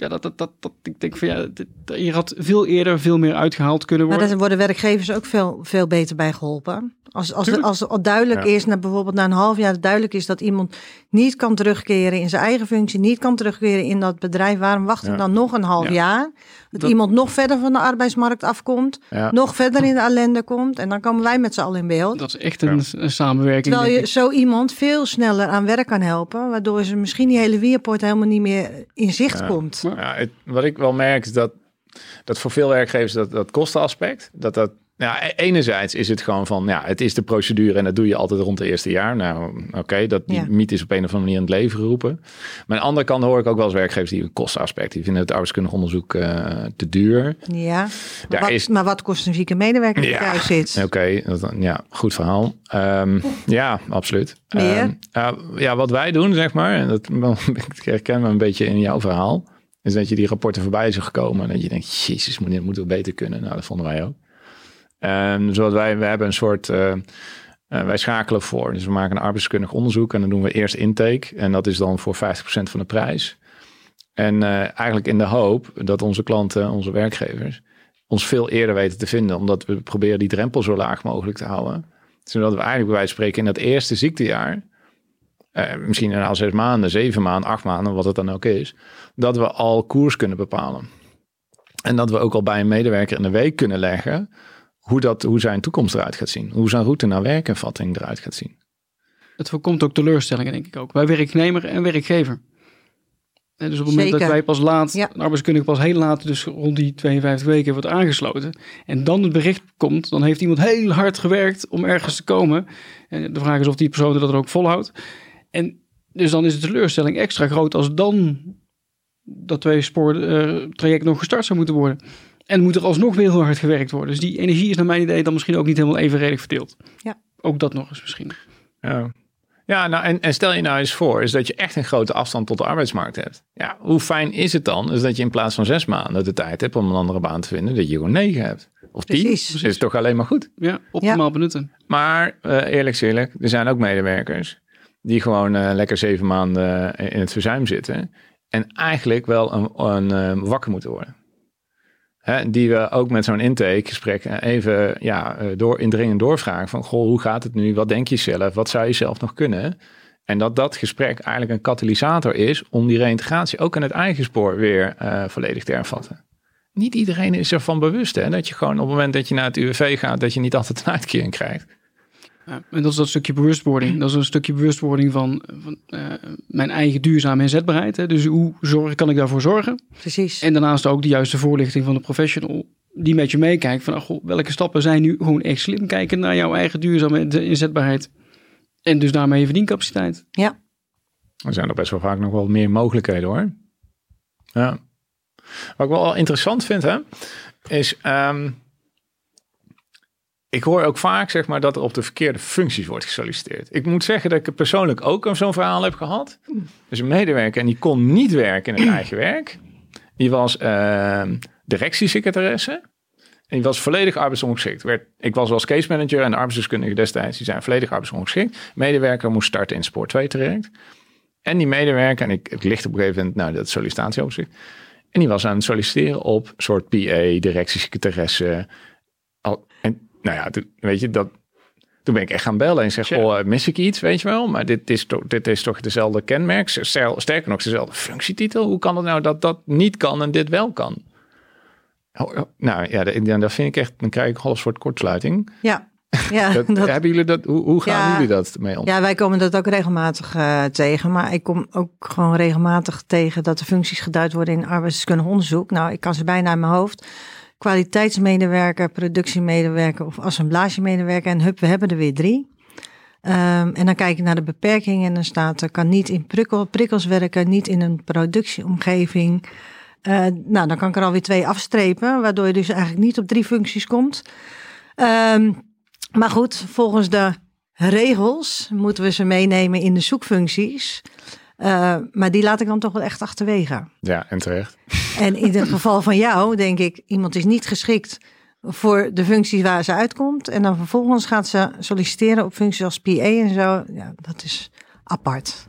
Speaker 3: ja, dat, dat, dat, dat, ik denk van ja, je had veel eerder veel meer uitgehaald kunnen worden.
Speaker 2: Maar daar worden werkgevers ook veel, veel beter bij geholpen. Als, als, als, als duidelijk is, na, bijvoorbeeld na een half jaar duidelijk is dat iemand niet kan terugkeren in zijn eigen functie, niet kan terugkeren in dat bedrijf, waarom wachten dan nog een half jaar? Dat, iemand nog verder van de arbeidsmarkt afkomt, nog verder in de ellende komt en dan komen wij met z'n allen in beeld.
Speaker 3: Dat is echt een, een samenwerking.
Speaker 2: Terwijl je zo iemand veel sneller aan werk kan helpen, waardoor ze misschien die hele weerpoort helemaal niet meer in zicht komt.
Speaker 1: Ja, het, wat ik wel merk is dat, dat voor veel werkgevers dat, dat kostenaspect, dat dat ja, e-, enerzijds is het gewoon van, ja, het is de procedure en dat doe je altijd rond het eerste jaar. Nou, oké, dat die ja. is op een of andere manier in het leven geroepen. Maar aan de andere kant hoor ik ook wel eens werkgevers die een kostenaspect, die vinden het arbeidskundig onderzoek uh, te duur.
Speaker 2: Ja, maar wat, is, maar wat kost een zieke medewerker die thuis zit?
Speaker 1: Oké, okay, ja, goed verhaal. Um, ja, absoluut.
Speaker 2: Meer? Um,
Speaker 1: uh, ja, wat wij doen, zeg maar, en dat ik herken me een beetje in jouw verhaal, is dat je die rapporten voorbij is gekomen en dat je denkt, jezus, moet, moet het beter kunnen. Nou, dat vonden wij ook. Um, zoals wij, we hebben een soort, uh, uh, wij schakelen voor. Dus we maken een arbeidskundig onderzoek en dan doen we eerst intake. En dat is dan voor 50% van de prijs. En uh, eigenlijk in de hoop dat onze klanten, onze werkgevers, ons veel eerder weten te vinden. Omdat we proberen die drempel zo laag mogelijk te houden. Zodat we eigenlijk bij wijze van spreken in dat eerste ziektejaar, misschien na zes maanden, zeven maanden, acht maanden, wat het dan ook is, dat we al koers kunnen bepalen. En dat we ook al bij een medewerker in de week kunnen leggen hoe, dat, hoe zijn toekomst eruit gaat zien. Hoe zijn route naar werkenvatting eruit gaat zien.
Speaker 3: Het voorkomt ook teleurstellingen, denk ik ook. Bij werknemer en werkgever. En dus op het moment dat wij pas laat, ja. arbeidskundige pas heel laat, dus rond die 52 weken wordt aangesloten. En dan het bericht komt, dan heeft iemand heel hard gewerkt om ergens te komen. En de vraag is of die persoon dat er ook volhoudt. En dus dan is de teleurstelling extra groot als dan dat twee spoor uh, traject nog gestart zou moeten worden. En moet er alsnog weer heel hard gewerkt worden. Dus die energie is naar mijn idee dan misschien ook niet helemaal evenredig verdeeld.
Speaker 2: Ja.
Speaker 3: Ook dat nog eens misschien.
Speaker 1: Ja. Ja, nou, en, en, stel je nou eens voor, is dat je echt een grote afstand tot de arbeidsmarkt hebt. Ja, hoe fijn is het dan, is dat je in plaats van zes maanden de tijd hebt om een andere baan te vinden, dat je gewoon negen hebt. Of tien, Precies. Dat is toch alleen maar goed.
Speaker 3: Ja, optimaal benutten.
Speaker 1: Maar uh, eerlijk eerlijk, er zijn ook medewerkers die gewoon uh, lekker zeven maanden in het verzuim zitten. En eigenlijk wel een, een, uh, wakker moeten worden. Hè, die we ook met zo'n intakegesprek even ja, eh, door, indringend doorvragen. Van, goh, hoe gaat het nu? Wat denk je zelf? Wat zou je zelf nog kunnen? En dat dat gesprek eigenlijk een katalysator is om die reïntegratie ook in het eigen spoor weer volledig te ervatten. Niet iedereen is ervan bewust hè, dat je gewoon op het moment dat je naar het UWV gaat, dat je niet altijd een uitkering krijgt.
Speaker 3: Ja, en dat is dat stukje bewustwording. Dat is een stukje bewustwording van, van uh, mijn eigen duurzame inzetbaarheid. Hè. Dus hoe zorg, kan ik daarvoor zorgen?
Speaker 2: Precies.
Speaker 3: En daarnaast ook de juiste voorlichting van de professional die met je meekijkt van oh, welke stappen zijn nu gewoon echt slim kijken naar jouw eigen duurzame inzetbaarheid. En dus daarmee je verdiencapaciteit.
Speaker 2: Ja.
Speaker 1: Er zijn er best wel vaak nog wel meer mogelijkheden hoor. Ja. Wat ik wel interessant vind hè, is... Um, ik hoor ook vaak zeg maar, dat er op de verkeerde functies wordt gesolliciteerd. Ik moet zeggen dat ik persoonlijk ook zo'n verhaal heb gehad. Dus een medewerker en die kon niet werken in het eigen werk. Die was uh, directiesecretaresse. En die was volledig arbeidsongeschikt. Ik was als case manager en de arbeidsdeskundige destijds. Die zijn volledig arbeidsongeschikt. Medewerker moest starten in Spoor 2 traject. En die medewerker, en ik, het ligt op een gegeven moment, nou, dat sollicitatieoverzicht. En die was aan het solliciteren op soort PA, directiesecretaresse. Al, en nou ja, toen, weet je, dat, toen ben ik echt gaan bellen en zeg, oh, mis ik iets, weet je wel? Maar dit is toch, dit is toch dezelfde kenmerk, sterker nog, dezelfde functietitel. Hoe kan het nou dat dat niet kan en dit wel kan? Oh, oh nou ja, dat, dat vind ik echt, dan krijg ik half soort kortsluiting.
Speaker 2: Ja. Ja,
Speaker 1: dat, hebben jullie dat, hoe, hoe gaan jullie dat mee om?
Speaker 2: Ja, wij komen dat ook regelmatig uh, tegen. Maar ik kom ook gewoon regelmatig tegen dat de functies geduid worden in arbeidskundig onderzoek. Nou, ik kan ze bijna in mijn hoofd kwaliteitsmedewerker, productiemedewerker of assemblagemedewerker. En hup, we hebben er weer drie. Um, en dan kijk ik naar de beperkingen en dan staat er kan niet in prikkel, prikkels werken, niet in een productieomgeving. Uh, nou, dan kan ik er alweer twee afstrepen, waardoor je dus eigenlijk niet op drie functies komt. Um, maar goed, volgens de regels moeten we ze meenemen in de zoekfuncties. Uh, maar die laat ik dan toch wel echt achterwege.
Speaker 1: Ja, en terecht.
Speaker 2: En in het geval van jou denk ik, iemand is niet geschikt voor de functies waar ze uitkomt. En dan vervolgens gaat ze solliciteren op functies als PA en zo. Ja, dat is apart.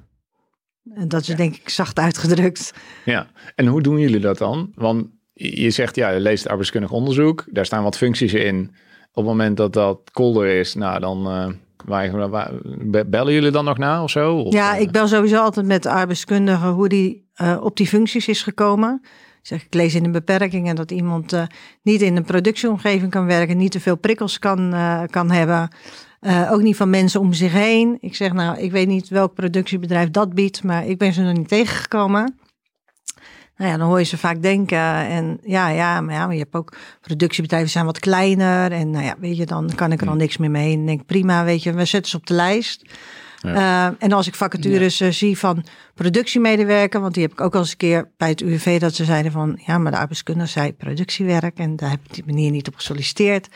Speaker 2: En dat is denk ik zacht uitgedrukt.
Speaker 1: Ja, en hoe doen jullie dat dan? Want je zegt, ja, je leest arbeidskundig onderzoek. Daar staan wat functies in. Op het moment dat dat kolder is, nou dan... Uh, waar, bellen jullie dan nog na of zo? Of,
Speaker 2: ja, ik bel sowieso altijd met de arbeidskundige hoe die uh, op die functies is gekomen. Zeg, ik lees in de beperkingen dat iemand uh, niet in een productieomgeving kan werken, niet te veel prikkels kan, uh, kan hebben. Ook niet van mensen om zich heen. Ik zeg nou, ik weet niet welk productiebedrijf dat biedt, maar ik ben ze nog niet tegengekomen. Nou ja, dan hoor je ze vaak denken. En ja, ja, maar ja, maar je hebt ook productiebedrijven zijn wat kleiner. En nou ja, weet je, dan kan ik er al niks meer mee. En denk prima, weet je, we zetten ze op de lijst. Ja. Uh, en als ik vacatures ja. uh, zie van productiemedewerker, want die heb ik ook al eens een keer bij het UWV dat ze zeiden van ja, maar de arbeidskundige zei productiewerk en daar heb ik die manier niet op gesolliciteerd.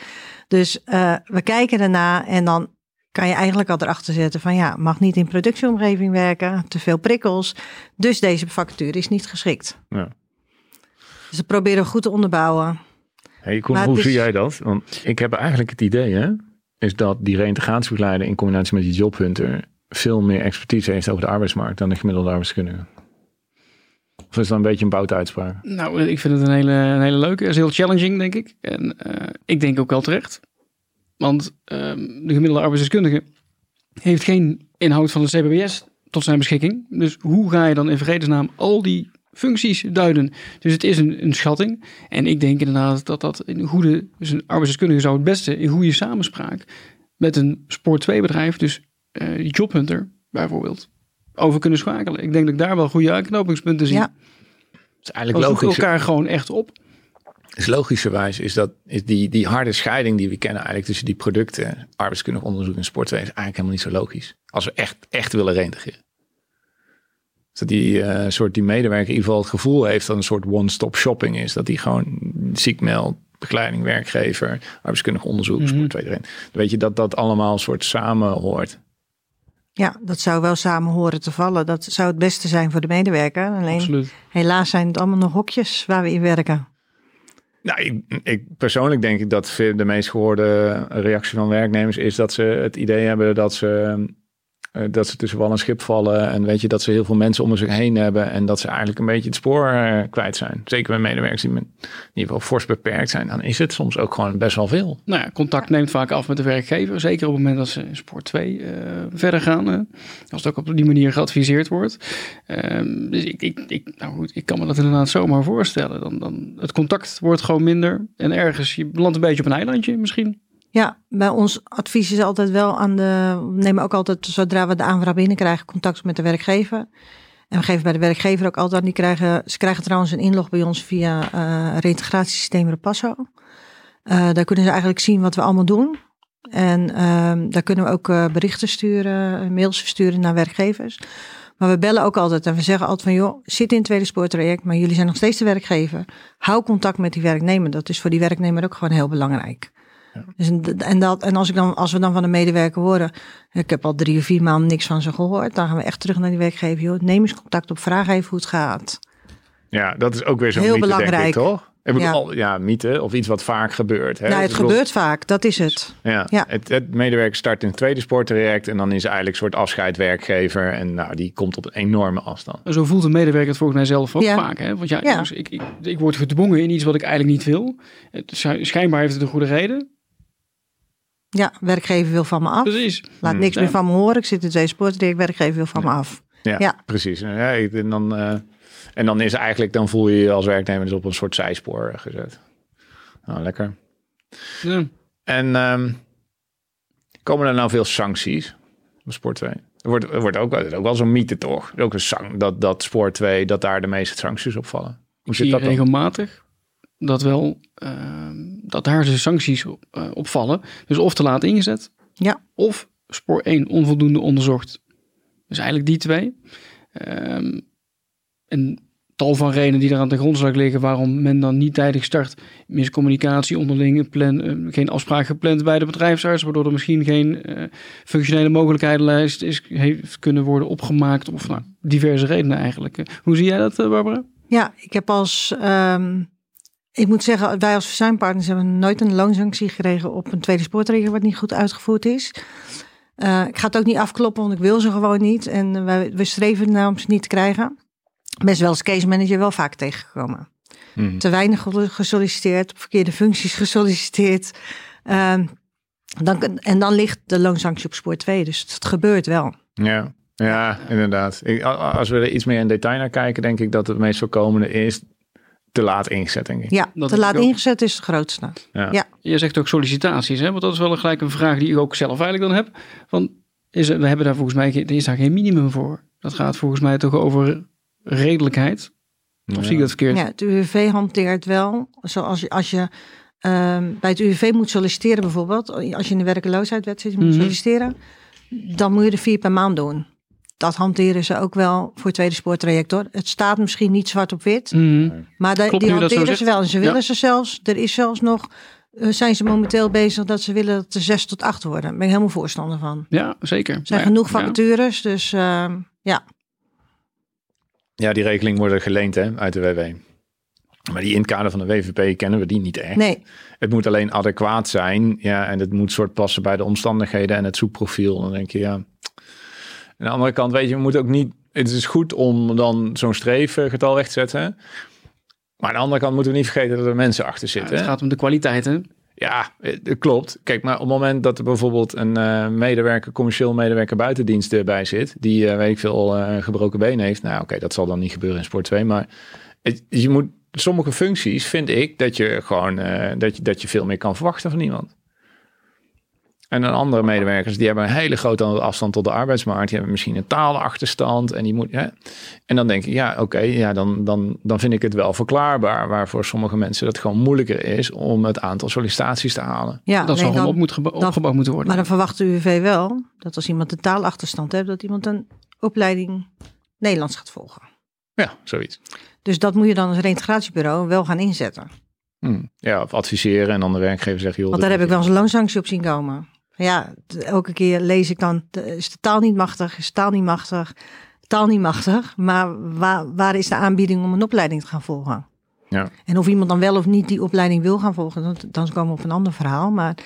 Speaker 2: Dus uh, we kijken daarna en dan kan je eigenlijk al erachter zetten van ja, mag niet in productieomgeving werken, te veel prikkels. Dus deze vacature is niet geschikt. Ja. Dus we proberen goed te onderbouwen.
Speaker 1: Hey, Koen, hoe is... zie jij dat? Want ik heb eigenlijk het idee, hè, is dat die reïntegratiebegeleider in combinatie met die jobhunter veel meer expertise heeft over de arbeidsmarkt dan de gemiddelde arbeidskundige. Of is dat een beetje een boute uitspraak?
Speaker 3: Nou, ik vind het een hele, een hele leuke. Het is heel challenging, denk ik. En uh, ik denk ook wel terecht. Want um, de gemiddelde arbeidsdeskundige heeft geen inhoud van de CBBS tot zijn beschikking. Dus hoe ga je dan in vredesnaam al die functies duiden? Dus het is een, een schatting. En ik denk inderdaad dat dat een goede, dus een arbeidsdeskundige zou het beste in goede samenspraak met een Sport 2 bedrijf, dus uh, Jobhunter bijvoorbeeld, over kunnen schakelen. Ik denk dat ik daar wel goede aanknopingspunten zie. Ja.
Speaker 1: is eigenlijk logisch.
Speaker 3: elkaar gewoon echt op
Speaker 1: is logischerwijs is dat is die, die harde scheiding die we kennen eigenlijk tussen die producten, arbeidskundig onderzoek en sport, is eigenlijk helemaal niet zo logisch. Als we echt, echt willen reintegreren. Dus dat die uh, soort die medewerker in ieder geval het gevoel heeft dat een soort one-stop shopping is. Dat die gewoon ziekmeld, begeleiding, werkgever, arbeidskundig onderzoek, mm -hmm. sport, weet je dat dat allemaal een soort samen hoort.
Speaker 2: Ja, dat zou wel samen horen te vallen. Dat zou het beste zijn voor de medewerker. Alleen Absoluut. helaas zijn het allemaal nog hokjes waar we in werken.
Speaker 1: Nou, ik, ik, persoonlijk denk ik dat de meest gehoorde reactie van werknemers is dat ze het idee hebben dat ze dat ze tussen wal en schip vallen. En weet je, dat ze heel veel mensen om zich heen hebben. En dat ze eigenlijk een beetje het spoor uh, kwijt zijn. Zeker bij medewerkers die in ieder geval fors beperkt zijn. Dan is het soms ook gewoon best wel veel.
Speaker 3: Nou ja, contact neemt vaak af met de werkgever. Zeker op het moment dat ze in sport 2 uh, eh, verder gaan. als het ook op die manier geadviseerd wordt. Ehm, dus ik, ik, ik, nou goed, ik kan me dat inderdaad zomaar voorstellen. Dan, dan, het contact wordt gewoon minder. En ergens, je belandt een beetje op een eilandje misschien.
Speaker 2: Ja, bij ons advies is altijd wel aan de. We nemen ook altijd, zodra we de aanvraag binnenkrijgen, contact met de werkgever. En we geven bij de werkgever ook altijd. Die krijgen, ze krijgen trouwens een inlog bij ons via uh, reïntegratiesysteem Repasso. Uh, daar kunnen ze eigenlijk zien wat we allemaal doen. En uh, daar kunnen we ook uh, berichten sturen, mails versturen naar werkgevers. Maar we bellen ook altijd en we zeggen altijd van joh, zit in het tweede spoortraject, maar jullie zijn nog steeds de werkgever. Hou contact met die werknemer. Dat is voor die werknemer ook gewoon heel belangrijk. Dus en, dat, en als, ik dan, als we dan van een medewerker horen, ik heb al drie of vier maanden niks van ze gehoord, dan gaan we echt terug naar die werkgever. Joh, neem eens contact op, vraag even hoe het gaat.
Speaker 1: Ja, dat is ook weer zo'n mythe, belangrijk. Denk ik, toch? Ik ja. Al, ja, mythe of iets wat vaak gebeurt. Hè?
Speaker 2: Ja, het gebeurt vaak, dat is het.
Speaker 1: Ja, ja. Het, het, medewerker start in het tweede sporttraject en dan is hij eigenlijk een soort afscheidwerkgever en nou, die komt op een enorme afstand.
Speaker 3: Zo voelt een medewerker het volgens mij zelf ook vaak. Hè? Want ja, ja. Dus ik, ik, ik word gedwongen in iets wat ik eigenlijk niet wil. Het, schijnbaar heeft het een goede reden.
Speaker 2: Ja, werkgever wil van me af. Precies. Laat hmm. niks meer van me horen. Ik zit in twee sporten. Werkgever wil van me af.
Speaker 1: Ja, ja. precies. Ja, en, dan, uh, en dan is eigenlijk, dan voel je je als werknemer dus op een soort zijspoor gezet. Nou, lekker. Ja. En um, komen er nou veel sancties op Sport 2? Er wordt, er wordt ook, er ook wel zo'n mythe toch? Ook een sang, dat, dat Sport 2, dat daar de meeste sancties op vallen.
Speaker 3: Hoe zit dat regelmatig dat wel uh, dat daar de sancties op, uh, opvallen. Dus of te laat ingezet,
Speaker 2: ja.
Speaker 3: of spoor 1 onvoldoende onderzocht. Dus eigenlijk die twee. Um, en tal van redenen die er aan de grondslag liggen waarom men dan niet tijdig start. Miscommunicatie onderling, plan, uh, geen afspraak gepland bij de bedrijfsarts, waardoor er misschien geen uh, functionele mogelijkheidenlijst is, heeft kunnen worden opgemaakt. Of nou, diverse redenen eigenlijk. Hoe zie jij dat, Barbara?
Speaker 2: Ja, ik heb als um, ik moet zeggen, wij als verzuimpartners hebben nooit een loonsanctie gekregen op een tweede sportregel wat niet goed uitgevoerd is. Uh, ik ga het ook niet afkloppen, want ik wil ze gewoon niet. En we, we streven naar om ze niet te krijgen. Best wel als case manager wel vaak tegengekomen. Hmm. Te weinig gesolliciteerd, op verkeerde functies gesolliciteerd. Uh, dan, en dan ligt de loonsanctie op spoor 2. Dus het gebeurt wel.
Speaker 1: Ja, ja inderdaad. Ik, als we er iets meer in detail naar kijken, denk ik dat het meest voorkomende is te laat ingezet, denk ik.
Speaker 2: Ja, te laat ingezet is het grootste.
Speaker 3: Ja. ja. Je zegt ook sollicitaties, hè? want dat is wel gelijk een vraag die ik ook zelf eigenlijk dan heb. Van, is er, we hebben daar volgens mij er is daar geen minimum voor. Dat gaat volgens mij toch over redelijkheid. Of zie ik dat verkeerd?
Speaker 2: Ja, het UWV hanteert wel. Zoals je, als je ehm, bij het UWV moet solliciteren bijvoorbeeld, als je in de werkeloosheidswet zit, je moet mhm. solliciteren, dan moet je er vier per maand doen dat hanteren ze ook wel voor het tweede spoortraject hoor. Het staat misschien niet zwart op wit, mhm. maar die hanteren ze wel. En ze willen ze zelfs, er is zelfs nog, uh, zijn ze momenteel bezig dat ze willen dat er zes tot acht worden. Daar ben ik helemaal voorstander van.
Speaker 3: Ja, zeker. Er
Speaker 2: zijn genoeg vacatures, dus uh, ja.
Speaker 1: Ja, die regeling worden geleend hè, uit de WW. Maar die in het kader van de WVP kennen we die niet echt. Nee. Het moet alleen adequaat zijn. Ja, en het moet soort passen bij de omstandigheden en het zoekprofiel. Dan denk je, ja, aan de andere kant, weet je, we moeten ook niet. Het is goed om dan zo'n streefgetal weg te zetten. Maar aan de andere kant moeten we niet vergeten dat er mensen achter zitten.
Speaker 3: het gaat om de kwaliteiten.
Speaker 1: Ja, het klopt. Kijk, maar op het moment dat er bijvoorbeeld een uh, medewerker, commercieel medewerker buitendienst erbij zit, die uh, weet ik veel uh, gebroken been heeft. Nou, oké, dat zal dan niet gebeuren in Sport 2. Maar het, je moet sommige functies vind ik dat je gewoon dat je, dat je veel meer kan verwachten van iemand. En dan andere medewerkers, die hebben een hele grote afstand tot de arbeidsmarkt. Die hebben misschien een taalachterstand. En die moet. Ja. En dan denk ik, ja, oké, ja, dan, dan, dan vind ik het wel verklaarbaar. Waarvoor sommige mensen het gewoon moeilijker is om het aantal sollicitaties te halen.
Speaker 3: Ja, dat zal op moet opgebouwd moeten worden.
Speaker 2: Maar dan verwacht de UWV wel dat als iemand een taalachterstand heeft, dat iemand een opleiding Nederlands gaat volgen.
Speaker 1: Ja, zoiets.
Speaker 2: Dus dat moet je dan als reintegratiebureau wel gaan inzetten.
Speaker 1: Hmm. Ja, of adviseren en dan de werkgever zeggen... Joh,
Speaker 2: Want daar heb ik wel eens een loonsanctie op zien komen. Ja, elke keer lees ik dan, is de taal niet machtig, is de taal niet machtig, taal niet machtig, maar waar, waar is de aanbieding om een opleiding te gaan volgen? Ja. En of iemand dan wel of niet die opleiding wil gaan volgen, dan, dan komen we op een ander verhaal. Maar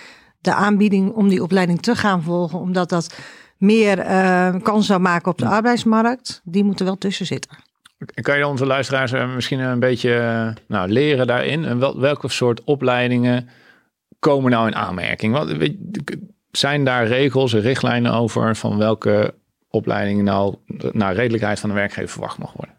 Speaker 2: de aanbieding om die opleiding te gaan volgen, omdat dat meer uh, kans zou maken op de arbeidsmarkt, die moeten wel tussen zitten.
Speaker 1: Kan je onze luisteraars eh, misschien een beetje eh, nou, leren daarin? En wel, welke soort opleidingen komen nou in aanmerking? Wat, zijn daar regels en richtlijnen over van welke opleidingen nou naar redelijkheid van de werkgever verwacht mag worden?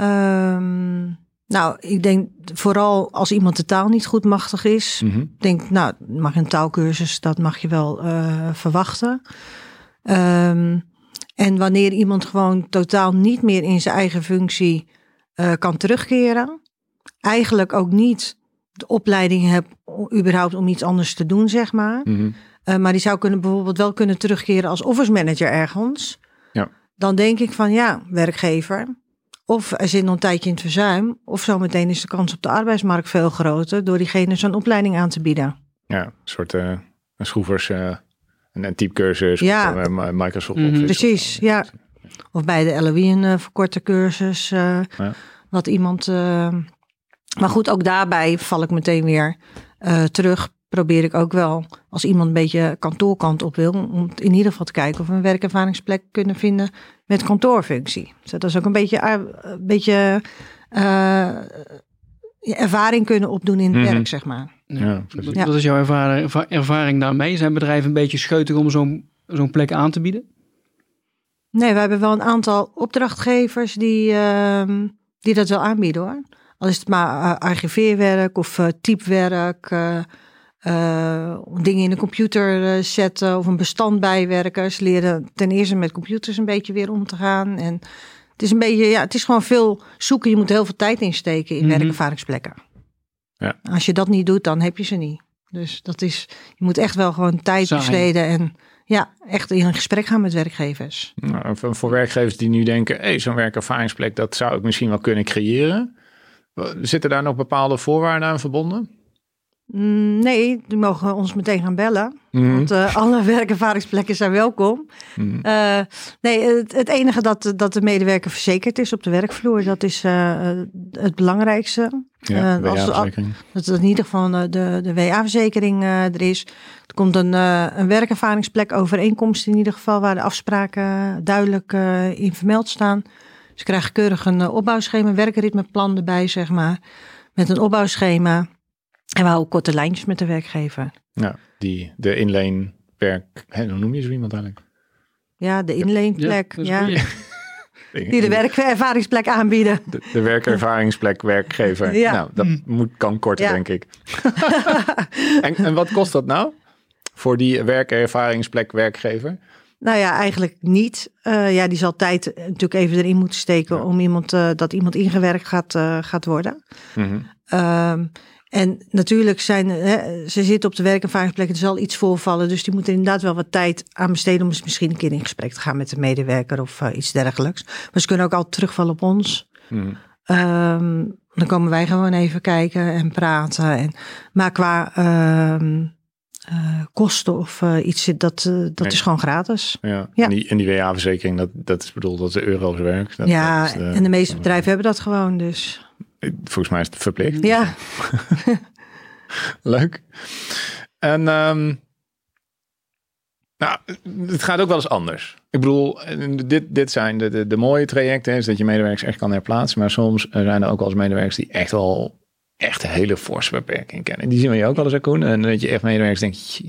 Speaker 2: Um, nou, ik denk vooral als iemand de taal niet goed machtig is, mm denk, nou, mag een taalkursus, dat mag je wel uh, verwachten. Um, en wanneer iemand gewoon totaal niet meer in zijn eigen functie uh, kan terugkeren, eigenlijk ook niet de opleiding heb überhaupt om iets anders te doen, zeg maar. Mhm. Eh, maar die zou kunnen bijvoorbeeld wel kunnen terugkeren als office manager ergens. Ja. Dan denk ik van ja, werkgever. Of er zit nog een tijdje in het verzuim. Of zometeen is de kans op de arbeidsmarkt veel groter door diegene zo'n opleiding aan te bieden.
Speaker 1: Ja, een soort uh, schroevers, uh, een, typecursus. Ja. Of, Microsoft
Speaker 2: mm Precies, ja. Of bij de LOE een verkorte cursus. Ja. Wat iemand maar goed, ook daarbij val ik meteen weer uh, terug. Probeer ik ook wel, als iemand een beetje kantoorkant op wil, om in ieder geval te kijken of we een werkervaringsplek kunnen vinden met kantoorfunctie. Dus dat is ook een beetje, uh, een beetje uh, ervaring kunnen opdoen in het mhm. werk, zeg maar.
Speaker 3: Ja, ja. Wat is jouw ervaring, ervaring daarmee? Zijn bedrijven een beetje scheutig om zo'n zo'n plek aan te bieden?
Speaker 2: Nee, we hebben wel een aantal opdrachtgevers die, uh, die dat wel aanbieden hoor. Al is het maar uh, archiveerwerk of uh, typewerk, uh, dingen in de computer zetten of een bestand bijwerken. Ze leren ten eerste met computers een beetje weer om te gaan. En het is een beetje, ja, het is gewoon veel zoeken. Je moet heel veel tijd insteken in mm werkervaringsplekken. Ja. Als je dat niet doet, dan heb je ze niet. Dus dat is, je moet echt wel gewoon tijd besteden en ja, echt in een gesprek gaan met werkgevers.
Speaker 1: Nou, voor werkgevers die nu denken, hey, zo'n werkervaringsplek, dat zou ik misschien wel kunnen creëren. Zitten daar nog bepaalde voorwaarden aan verbonden?
Speaker 2: Mm, nee, die mogen ons meteen gaan bellen.
Speaker 1: Mhm.
Speaker 2: Want eh, alle werkervaringsplekken zijn welkom.
Speaker 1: Mhm.
Speaker 2: Eh, nee, het, het enige dat, dat de medewerker verzekerd is op de werkvloer, dat is eh, het belangrijkste.
Speaker 1: Ja,
Speaker 2: als-. Dat in ieder geval de, de WA-verzekering er is. Er komt een, een werkervaringsplek overeenkomst in ieder geval, waar de afspraken duidelijk in vermeld staan. Ze krijgen keurig een eh, opbouwschema, een werkritmeplan erbij, zeg maar. Met een opbouwschema. En we houden korte lijntjes met de werkgever.
Speaker 1: Ja, die, de inleenwerk, hè, hoe noem je zo iemand eigenlijk?
Speaker 2: Ja, de inleenplek. Ja, die de werkervaringsplek aanbieden.
Speaker 1: De, de werkervaringsplek werkgever.
Speaker 2: Ja.
Speaker 1: Nou, dat moet, kan korter,
Speaker 2: Ja.
Speaker 1: denk ik. en, en wat kost dat nou? Voor die werkervaringsplek werkgever?
Speaker 2: Nou ja, eigenlijk niet. Eh, ja, die zal tijd natuurlijk even erin moeten steken
Speaker 1: Ja.
Speaker 2: om iemand, eh, dat iemand ingewerkt gaat, eh, gaat worden.
Speaker 1: Mhm.
Speaker 2: Ehm, en natuurlijk zijn, hè, ze zitten op de werkervaringsplek, er zal iets voorvallen. Dus die moeten inderdaad wel wat tijd aan besteden om eens misschien een keer in gesprek te gaan met de medewerker of eh, iets dergelijks. Maar ze kunnen ook altijd terugvallen op ons.
Speaker 1: Mhm.
Speaker 2: Ehm, dan komen wij gewoon even kijken en praten. En, maar qua ehm, eh, kosten of eh, iets, dat, eh, dat
Speaker 1: Nee.
Speaker 2: is gewoon gratis.
Speaker 1: Ja.
Speaker 2: Ja.
Speaker 1: En die, en die WA-verzekering, dat, dat is bedoeld dat de euro's werkt. Dat,
Speaker 2: ja,
Speaker 1: dat
Speaker 2: en de meeste bedrijven hebben dat gewoon. Dus
Speaker 1: Volgens mij is het verplicht.
Speaker 2: ja,
Speaker 1: Leuk. En ehm, nou, het gaat ook wel eens anders. Ik bedoel, dit, dit zijn de, de, de mooie trajecten, is dat je medewerkers echt kan herplaatsen. Maar soms zijn er ook wel eens medewerkers die echt wel echt een hele forse beperking kennen. Die zien we je ook wel eens, hè, Koen. En dat je echt medewerkers denkt,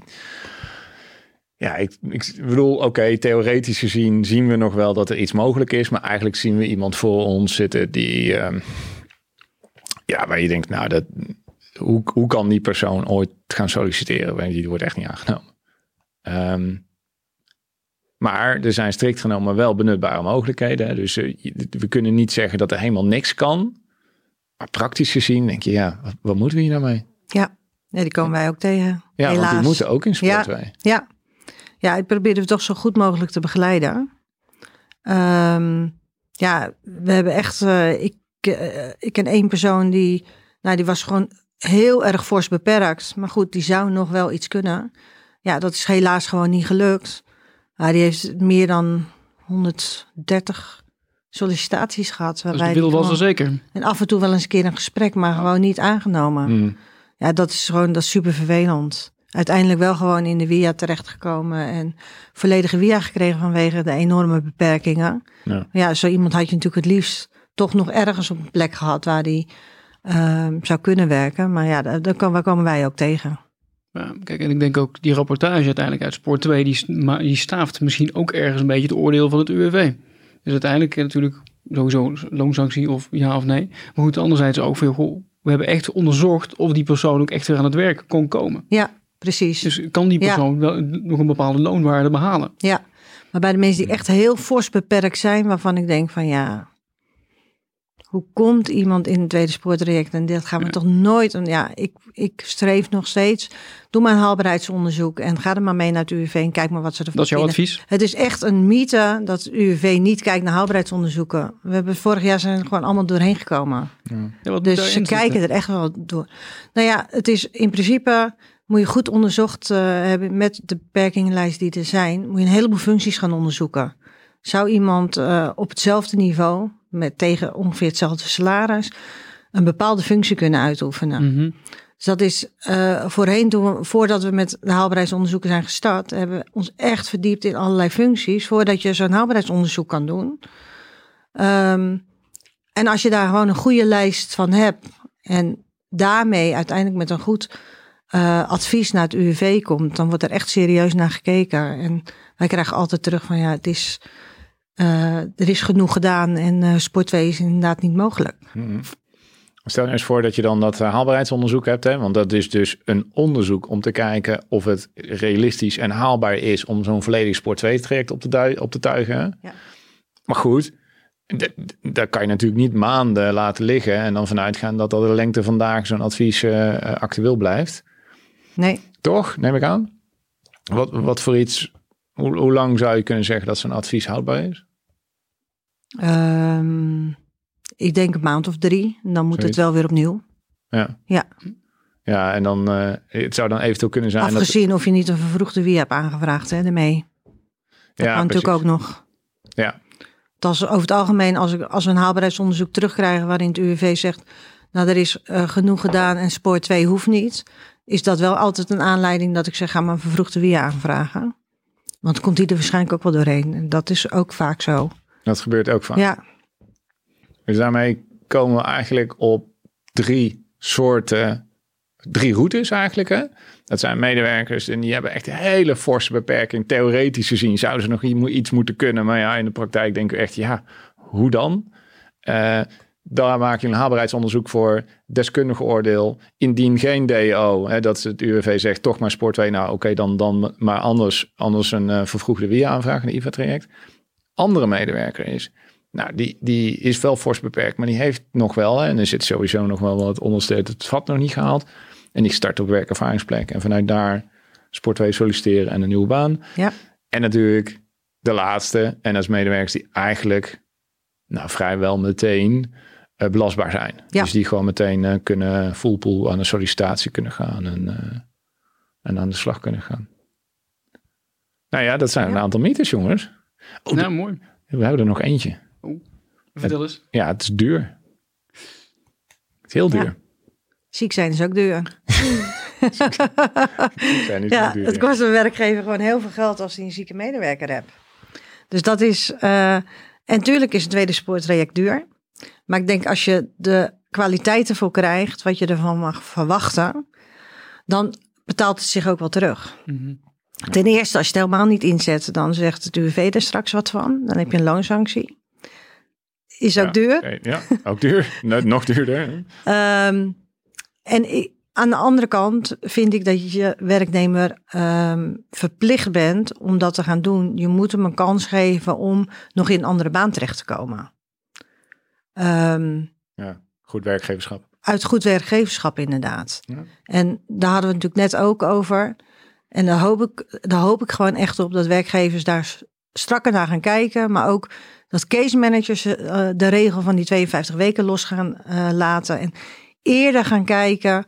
Speaker 1: ja, ik, ik bedoel, oké, theoretisch gezien zien we nog wel dat er iets mogelijk is. Maar eigenlijk zien we iemand voor ons zitten die, ehm, ja, waar je denkt, nou, dat, hoe, hoe kan die persoon ooit gaan solliciteren? Want die wordt echt niet aangenomen. Ehm, maar er zijn strikt genomen wel benutbare mogelijkheden. Dus eh, we kunnen niet zeggen dat er helemaal niks kan. Maar praktisch gezien denk je, ja, wat, wat moeten we hier nou mee?
Speaker 2: ja. Nee, die komen wij ook tegen.
Speaker 1: Ja,
Speaker 2: helaas.
Speaker 1: want die moeten ook in sport
Speaker 2: Ja.
Speaker 1: wij.
Speaker 2: Ja. ja, ik probeer het toch zo goed mogelijk te begeleiden. Ehm, ja, we hebben echt. eh, ik, eh, ik ken één persoon die. Nou, die was gewoon heel erg fors beperkt. Maar goed, die zou nog wel iets kunnen. Ja, dat is helaas gewoon niet gelukt. Maar die heeft meer dan 130 sollicitaties gehad.
Speaker 3: Dus
Speaker 2: waarbij
Speaker 3: de was er zeker.
Speaker 2: En af en toe wel eens een keer een gesprek, maar gewoon niet aangenomen.
Speaker 1: Hmm.
Speaker 2: Ja, dat is gewoon dat is super vervelend. Uiteindelijk wel gewoon in de WIA terechtgekomen en volledige WIA gekregen vanwege de enorme beperkingen.
Speaker 1: Ja.
Speaker 2: Ja, zo iemand had je natuurlijk het liefst toch nog ergens op een plek gehad waar die ehm, zou kunnen werken. Maar ja, daar, daar komen, wij ook tegen.
Speaker 3: Ja, kijk, en ik denk ook die rapportage uiteindelijk uit Sport 2, die, die staaft misschien ook ergens een beetje het oordeel van het UWV. Dus uiteindelijk eh, natuurlijk sowieso loonsanctie of ja of nee. Maar goed, anderzijds ook veel, goh, we hebben echt onderzocht of die persoon ook echt weer aan het werk kon komen.
Speaker 2: Ja, precies.
Speaker 3: Dus kan die
Speaker 2: Ja.
Speaker 3: persoon wel nog een bepaalde loonwaarde behalen?
Speaker 2: Ja, maar bij de mensen die echt heel fors beperkt zijn, waarvan ik denk van ja, hoe komt iemand in het tweede spoortraject? En dit gaan we
Speaker 3: Ja.
Speaker 2: toch nooit. En ja, ik, ik streef nog steeds. Doe maar een haalbaarheidsonderzoek en ga er maar mee naar het UWV en kijk maar wat ze ervan
Speaker 3: Dat is jouw
Speaker 2: vinden.
Speaker 3: advies?
Speaker 2: Het is echt een mythe dat het UWV niet kijkt naar haalbaarheidsonderzoeken. We hebben vorig jaar zijn er gewoon allemaal doorheen gekomen.
Speaker 3: Ja,
Speaker 2: Dus ze kijken er echt wel door. Nou ja, het is in principe moet je goed onderzocht eh, hebben met de beperkingenlijst die er zijn. Moet je een heleboel functies gaan onderzoeken. Zou iemand eh, op hetzelfde niveau, met tegen ongeveer hetzelfde salaris, een bepaalde functie kunnen uitoefenen?
Speaker 3: Mhm.
Speaker 2: Dus dat is eh, voorheen, toen we, voordat we met de haalbaarheidsonderzoeken zijn gestart, hebben we ons echt verdiept in allerlei functies, voordat je zo'n haalbaarheidsonderzoek kan doen. Ehm, en als je daar gewoon een goede lijst van hebt en daarmee uiteindelijk met een goed eh, advies naar het UWV komt, dan wordt er echt serieus naar gekeken. En wij krijgen altijd terug van ja, het is, eh, er is genoeg gedaan en eh sport 2 is inderdaad niet mogelijk.
Speaker 1: Mhm. Stel je eens voor dat je dan dat eh, haalbaarheidsonderzoek hebt, hè? want dat is dus een onderzoek om te kijken of het realistisch en haalbaar is om zo'n volledig Sport 2 traject op te, op te tuigen.
Speaker 2: Ja.
Speaker 1: Maar goed, d- d- daar kan je natuurlijk niet maanden laten liggen en dan vanuit gaan dat dat de lengte vandaag zo'n advies eh, eh, actueel blijft.
Speaker 2: Nee,
Speaker 1: Toch, neem ik aan? Wat, wat voor iets, hoe, hoe lang zou je kunnen zeggen dat zo'n advies houdbaar is?
Speaker 2: Ehm, ik denk een maand of drie. En dan moet
Speaker 1: Zoiets.
Speaker 2: het wel weer opnieuw.
Speaker 1: Ja.
Speaker 2: Ja.
Speaker 1: Ja, en dan, uh, het zou dan eventueel kunnen zijn...
Speaker 2: Afgezien dat... of je niet een vervroegde wie hebt aangevraagd, hè, daarmee. Dat ja, kan natuurlijk ook nog.
Speaker 1: Ja.
Speaker 2: Dat is over het algemeen, als, ik, als we een haalbaarheidsonderzoek terugkrijgen waarin het UWV zegt, nou er is uh, genoeg gedaan en spoor 2 hoeft niet, is dat wel altijd een aanleiding dat ik zeg, ga maar een vervroegde wie aanvragen. Want dan komt die er waarschijnlijk ook wel doorheen. En dat is ook vaak zo.
Speaker 1: Dat gebeurt ook vaak.
Speaker 2: Ja.
Speaker 1: Dus daarmee komen we eigenlijk op drie soorten, drie routes eigenlijk. Hè? Dat zijn medewerkers en die hebben echt een hele forse beperking. Theoretisch gezien zouden ze nog iets moeten kunnen. Maar ja, in de praktijk denk ik echt, ja, hoe dan? Uh, daar maak je een haalbaarheidsonderzoek voor, deskundige oordeel. Indien geen DO, hè, dat het UWV zegt toch maar sport 2, nou oké, dan, dan maar anders, anders een uh, vervroegde WIA-aanvraag, een IVA-traject. Andere medewerker is, nou die, die is wel fors beperkt, maar die heeft nog wel, hè, en er zit sowieso nog wel wat ondersteund, het vat nog niet gehaald. En die start op werkervaringsplek en vanuit daar sport 2 solliciteren en een nieuwe baan.
Speaker 2: Ja.
Speaker 1: En natuurlijk de laatste, en als medewerkers die eigenlijk nou, vrijwel meteen uh, belastbaar zijn.
Speaker 2: Ja.
Speaker 1: Dus die gewoon meteen uh, kunnen full pool aan een sollicitatie kunnen gaan en, uh, en aan de slag kunnen gaan. Nou ja, dat zijn
Speaker 3: ja.
Speaker 1: een aantal mythes, jongens.
Speaker 3: Oh, nou, mooi.
Speaker 1: We hebben er nog eentje.
Speaker 3: Oh, vertel eens.
Speaker 1: Ja, het is duur. Het is heel duur. Ja.
Speaker 2: Ziek zijn is ook duur.
Speaker 1: zijn is
Speaker 2: ja,
Speaker 1: duur,
Speaker 2: het kost een werkgever gewoon heel veel geld als hij een zieke medewerker hebt. Dus dat is... en natuurlijk is een tweede spoortraject duur. Maar ik denk als je de kwaliteit ervoor krijgt, wat je ervan mag verwachten, dan betaalt het zich ook wel terug.
Speaker 3: Mm -hmm.
Speaker 2: Ten eerste, als je het helemaal niet inzet, dan zegt het UWV er straks wat van. Dan heb je een loonsanctie. Is ook
Speaker 1: ja,
Speaker 2: duur.
Speaker 1: Ja, ook duur. nog duurder.
Speaker 2: Um, en aan de andere kant vind ik dat je werknemer um, verplicht bent om dat te gaan doen. Je moet hem een kans geven om nog in een andere baan terecht te komen. Um,
Speaker 1: ja, goed werkgeverschap.
Speaker 2: Uit goed werkgeverschap, inderdaad.
Speaker 1: Ja.
Speaker 2: En daar hadden we het natuurlijk net ook over. En daar hoop, ik, daar hoop ik gewoon echt op dat werkgevers daar strakker naar gaan kijken. Maar ook dat case managers uh, de regel van die 52 weken los gaan uh, laten. En eerder gaan kijken,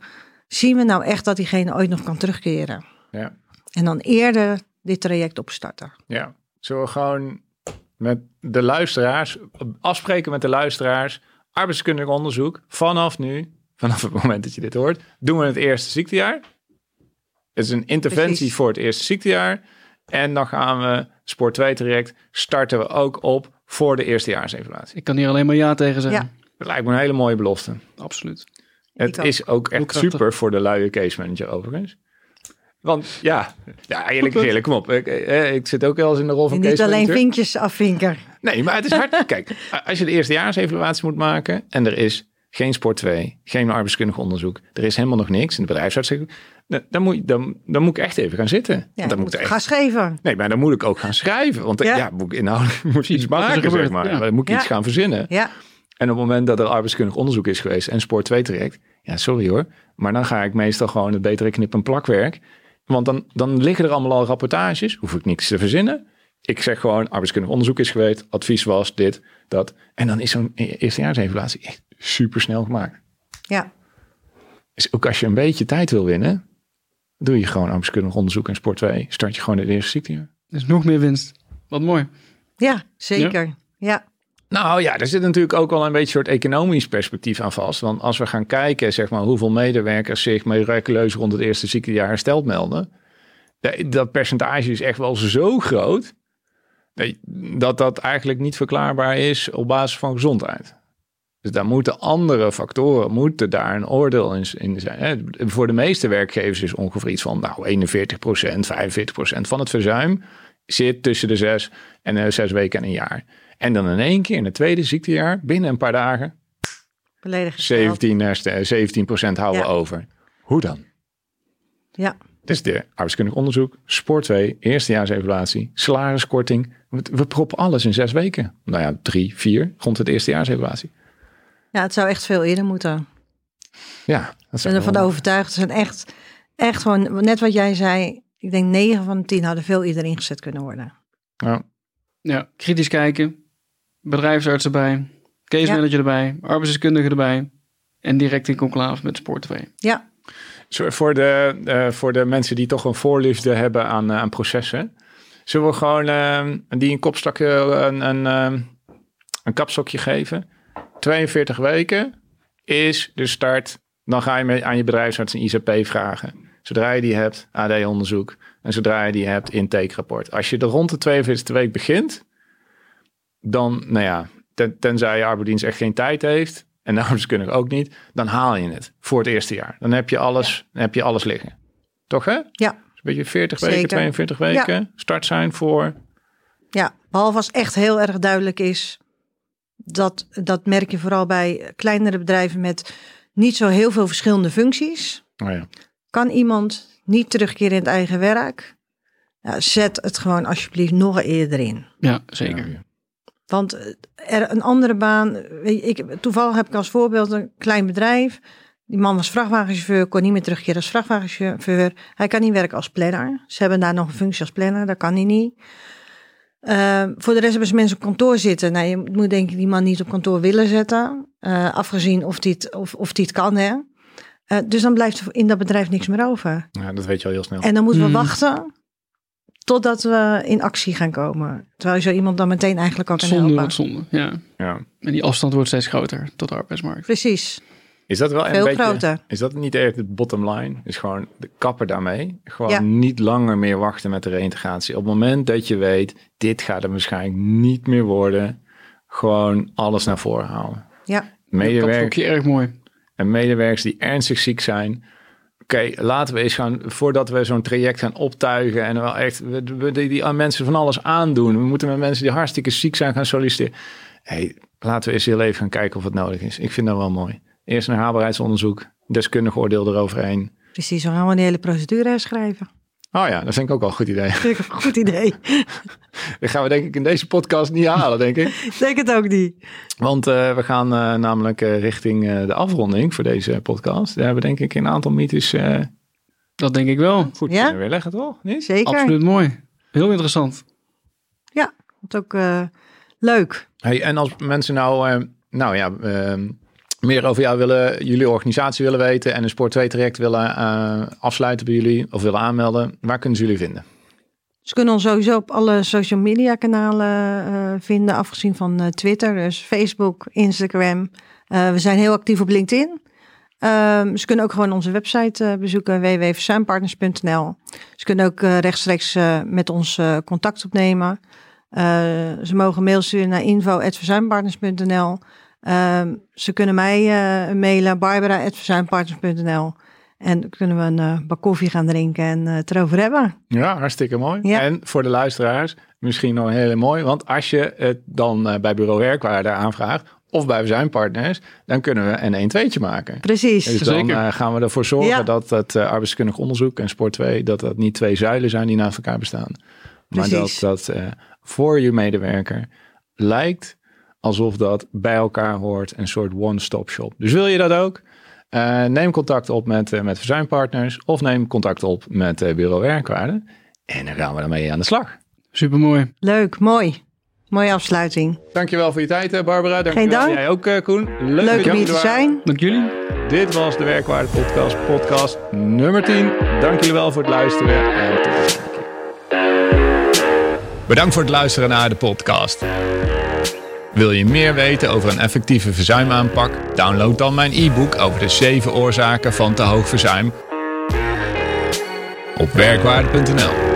Speaker 2: zien we nou echt dat diegene ooit nog kan terugkeren?
Speaker 1: Ja.
Speaker 2: En dan eerder dit traject opstarten.
Speaker 1: Ja, zullen we gewoon met de luisteraars, afspreken met de luisteraars, arbeidskundig onderzoek, vanaf nu, vanaf het moment dat je dit hoort, doen we het eerste ziektejaar. Het is een interventie
Speaker 2: Precies.
Speaker 1: voor het eerste ziektejaar. En dan gaan we Sport 2 traject, starten we ook op voor de eerstejaarsevaluatie.
Speaker 3: Ik kan hier alleen maar ja tegen zeggen.
Speaker 2: Ja.
Speaker 1: Dat lijkt me een hele mooie belofte.
Speaker 3: Absoluut.
Speaker 1: Het
Speaker 2: ook.
Speaker 1: is ook echt super voor de luie case manager overigens. Want ja, ja eerlijk,
Speaker 3: punt.
Speaker 1: eerlijk, kom op. Ik, eh, ik zit ook wel eens in de rol van
Speaker 2: En niet
Speaker 1: case
Speaker 2: alleen
Speaker 1: manager.
Speaker 2: vinkjes afvinken.
Speaker 1: Nee, maar het is hard. Kijk, als je de eerstejaarsevaluatie moet maken en er is geen sport 2, geen arbeidskundig onderzoek, er is helemaal nog niks in de bedrijfsarts, dan, moet, dan, dan moet ik echt even gaan zitten.
Speaker 2: Ja,
Speaker 1: dan
Speaker 2: moet
Speaker 1: ik echt,
Speaker 2: gas geven.
Speaker 1: nee, maar dan moet ik ook gaan schrijven. Want ja,
Speaker 2: Ja.
Speaker 1: moet ik inhoudelijk moet ik iets
Speaker 3: er
Speaker 1: maken, zeg maar.
Speaker 3: Ja.
Speaker 1: Dan moet ik iets gaan verzinnen.
Speaker 2: Ja,
Speaker 1: En op het moment dat er arbeidskundig onderzoek is geweest en sport 2 traject, ja, sorry hoor, maar dan ga ik meestal gewoon het betere knip- en plakwerk. Want dan, dan liggen er allemaal al rapportages, hoef ik niks te verzinnen. Ik zeg gewoon, arbeidskundig onderzoek is geweest, advies was dit, dat. En dan is zo'n e- eerstejaarsevaluatie echt super snel gemaakt.
Speaker 2: ja.
Speaker 1: Dus ook als je een beetje tijd wil winnen, doe je gewoon arbeidskundig onderzoek en sport 2. Start je gewoon het eerste ziektejaar.
Speaker 3: Dus nog meer winst. Wat mooi.
Speaker 2: ja zeker. Ja.
Speaker 1: Nou ja, er zit natuurlijk ook wel een beetje een soort economisch perspectief aan vast. Want als we gaan kijken, zeg maar, hoeveel medewerkers zich miraculeus rond het eerste ziektejaar hersteld melden. de- Dat percentage is echt wel zo groot. dat- Dat dat eigenlijk niet verklaarbaar is op basis van gezondheid. Dus daar moeten andere factoren, moeten daar een oordeel in, in zijn. Hè. Voor de meeste werkgevers is ongeveer iets van nou, 41% 45% van het verzuim zit tussen de zes en eh, zes weken en een jaar. En dan in één keer in het tweede ziektejaar, binnen een paar dagen,
Speaker 2: Volledig gesteld.
Speaker 1: 17, herstel- 17% houden
Speaker 2: Ja.
Speaker 1: we over. Hoe dan?
Speaker 2: Ja.
Speaker 1: Dus de arbeidskundig onderzoek, sport 2, eerstejaarsevaluatie, salariskorting. We, we proppen alles in zes weken. Nou ja, drie, vier, rond het eerstejaarsevaluatie.
Speaker 2: Ja, het zou echt veel eerder moeten.
Speaker 1: Ja, dat
Speaker 2: Ik
Speaker 1: zijn
Speaker 2: ben ervan
Speaker 1: wel-
Speaker 2: overtuigd. Het zijn echt, echt gewoon, net wat jij zei. Ik denk 9 van de 10 hadden veel eerder ingezet kunnen worden.
Speaker 1: Ja,
Speaker 3: Ja, kritisch kijken. Bedrijfsarts erbij. Case
Speaker 2: Ja.
Speaker 3: manager erbij. Arbeidsdeskundige erbij. En direct in conclave met Sport 2.
Speaker 2: Ja,
Speaker 1: Zo, Voor de, eh, voor de mensen die toch een voorliefde hebben aan, eh, aan processen. Zullen we gewoon eh, die een kopstokje, een, een, eh, een kapstokje geven? 42 weken is de start. Dan ga je aan je bedrijfsarts een ICP vragen. Zodra je die hebt, AD-onderzoek. En zodra je die hebt, intakerapport. Als je er rond de 42e week begint, dan, nou ja, ten, tenzij je arbeidsdienst echt geen tijd heeft, en de arbeidskundige ook niet, dan haal je het voor het eerste jaar. Dan heb je alles, dan heb je alles liggen. Toch hè?
Speaker 2: Ja,
Speaker 1: Een beetje 40 weken,
Speaker 2: Zeker.
Speaker 1: 42 weken. Start zijn voor.
Speaker 2: ja. Behalve als echt heel erg duidelijk is. Dat, dat merk je vooral bij kleinere bedrijven met niet zo heel veel verschillende functies.
Speaker 1: Oh ja.
Speaker 2: Kan iemand niet terugkeren in het eigen werk? Ja, zet het gewoon alsjeblieft nog eerder in.
Speaker 3: Ja, zeker.
Speaker 1: Ja.
Speaker 2: Want er een andere baan. Ik, toevallig heb ik als voorbeeld een klein bedrijf. Die man was vrachtwagenchauffeur, kon niet meer terugkeren als vrachtwagenchauffeur. Hij kan niet werken als planner. Ze hebben daar nog een functie als planner, dat kan hij niet. Eh, voor de rest hebben ze mensen op kantoor zitten. Nou, je moet denk ik die man niet op kantoor willen zetten. eh, afgezien of die het, of, of die het kan, hè. Eh, dus dan blijft er in dat bedrijf niks meer over.
Speaker 1: ja, dat weet je al heel snel.
Speaker 2: En dan moeten we
Speaker 3: Hmm.
Speaker 2: wachten totdat we in actie gaan komen. Terwijl je zo iemand dan meteen eigenlijk al kan
Speaker 3: Zonde,
Speaker 2: helpen.
Speaker 3: zonde. Ja.
Speaker 1: Ja.
Speaker 3: En die afstand wordt steeds groter tot de arbeidsmarkt.
Speaker 2: Precies,
Speaker 1: Is dat wel een beetje,
Speaker 2: groter.
Speaker 1: Is dat niet echt de bottom line? Is gewoon de kapper daarmee. Gewoon
Speaker 2: Ja.
Speaker 1: niet langer meer wachten met de reïntegratie. Op het moment dat je weet, dit gaat er waarschijnlijk niet meer worden. Gewoon alles naar voren halen.
Speaker 2: Ja,
Speaker 3: Dat
Speaker 1: Medewerkers
Speaker 3: vond je erg mooi.
Speaker 1: en medewerkers die ernstig ziek zijn. Oké, laten we eens gaan, voordat we zo'n traject gaan optuigen en wel echt we, we- die, die aan mensen van alles aandoen. We moeten met mensen die hartstikke ziek zijn gaan solliciteren. hey, laten we eens heel even gaan kijken of het nodig is. Ik vind dat wel mooi. Eerst een haalbaarheidsonderzoek, deskundig oordeel eroverheen.
Speaker 2: precies. Dan gaan we die hele procedure herschrijven.
Speaker 1: Oh ja, dat vind ik ook wel een goed idee.
Speaker 2: Vind ik een goed idee.
Speaker 1: Dat gaan we denk ik in deze podcast niet halen, denk ik.
Speaker 2: Ik Denk het ook niet.
Speaker 1: Want eh, we gaan eh, namelijk eh, richting eh, de afronding voor deze podcast. Daar hebben we denk ik een aantal mythes eh,
Speaker 3: Dat denk ik wel.
Speaker 1: goed
Speaker 2: Ja?
Speaker 1: kunnen weerleggen, toch? Niet?
Speaker 2: Zeker.
Speaker 3: Absoluut mooi. Heel interessant.
Speaker 2: Wat ook eh, leuk.
Speaker 1: Hey, en als mensen nou, nou ja, meer over jou willen, jullie organisatie willen weten en een Sport 2 traject willen eh, afsluiten bij jullie of willen aanmelden, waar kunnen ze jullie vinden?
Speaker 2: Ze kunnen ons sowieso op alle social media kanalen eh, vinden, afgezien van eh, Twitter, dus Facebook, Instagram. We zijn heel actief op LinkedIn. Ehm, ze kunnen ook gewoon onze website bezoeken, www.verzuimpartners.nl. Ze kunnen ook rechtstreeks met ons contact opnemen. Ze mogen mail sturen naar info.verzuimpartners.nl. Ehm, ze kunnen mij eh, mailen, barbara.verzuimpartners.nl. En dan kunnen we een eh, bak koffie gaan drinken en eh, het erover hebben.
Speaker 1: Ja, hartstikke mooi.
Speaker 2: Ja.
Speaker 1: En voor de luisteraars misschien nog een hele mooi, want als je het dan bij Bureau Werkwaarde aanvraagt of bij zijn partners, dan kunnen we een 1-2'tje maken.
Speaker 2: Precies.
Speaker 1: Dus dan
Speaker 3: Zeker.
Speaker 1: gaan we ervoor zorgen
Speaker 2: Ja.
Speaker 1: dat het uh, arbeidskundig onderzoek en sport 2, dat dat niet twee zuilen zijn die naast elkaar bestaan. Maar dat
Speaker 2: Precies.
Speaker 1: dat voor je medewerker lijkt alsof dat bij elkaar hoort, een soort one-stop shop. Dus wil je dat ook? Eh, neem contact op met, eh, met verzuimpartners of neem contact op met eh, Bureau Werkwaarde. En dan gaan we daarmee aan de slag.
Speaker 3: Supermooi.
Speaker 2: Leuk, mooi. Mooie afsluiting.
Speaker 1: Dankjewel voor je tijd, Barbara. Dankjewel
Speaker 2: dank.
Speaker 1: jij ook, eh, Koen. Leuk,
Speaker 2: Leuk
Speaker 1: dat
Speaker 2: om
Speaker 1: jullie
Speaker 2: hier te
Speaker 1: er
Speaker 2: zijn.
Speaker 3: Dank jullie.
Speaker 1: Dit was de Werkwaarde Podcast, podcast nummer 10. Dank jullie wel voor het luisteren en tot de volgende keer. Bedankt voor het luisteren naar de podcast. Wil je meer weten over een effectieve verzuimaanpak? Download dan mijn e-book over de 7 oorzaken van te hoog verzuim op werkwaarde.nl.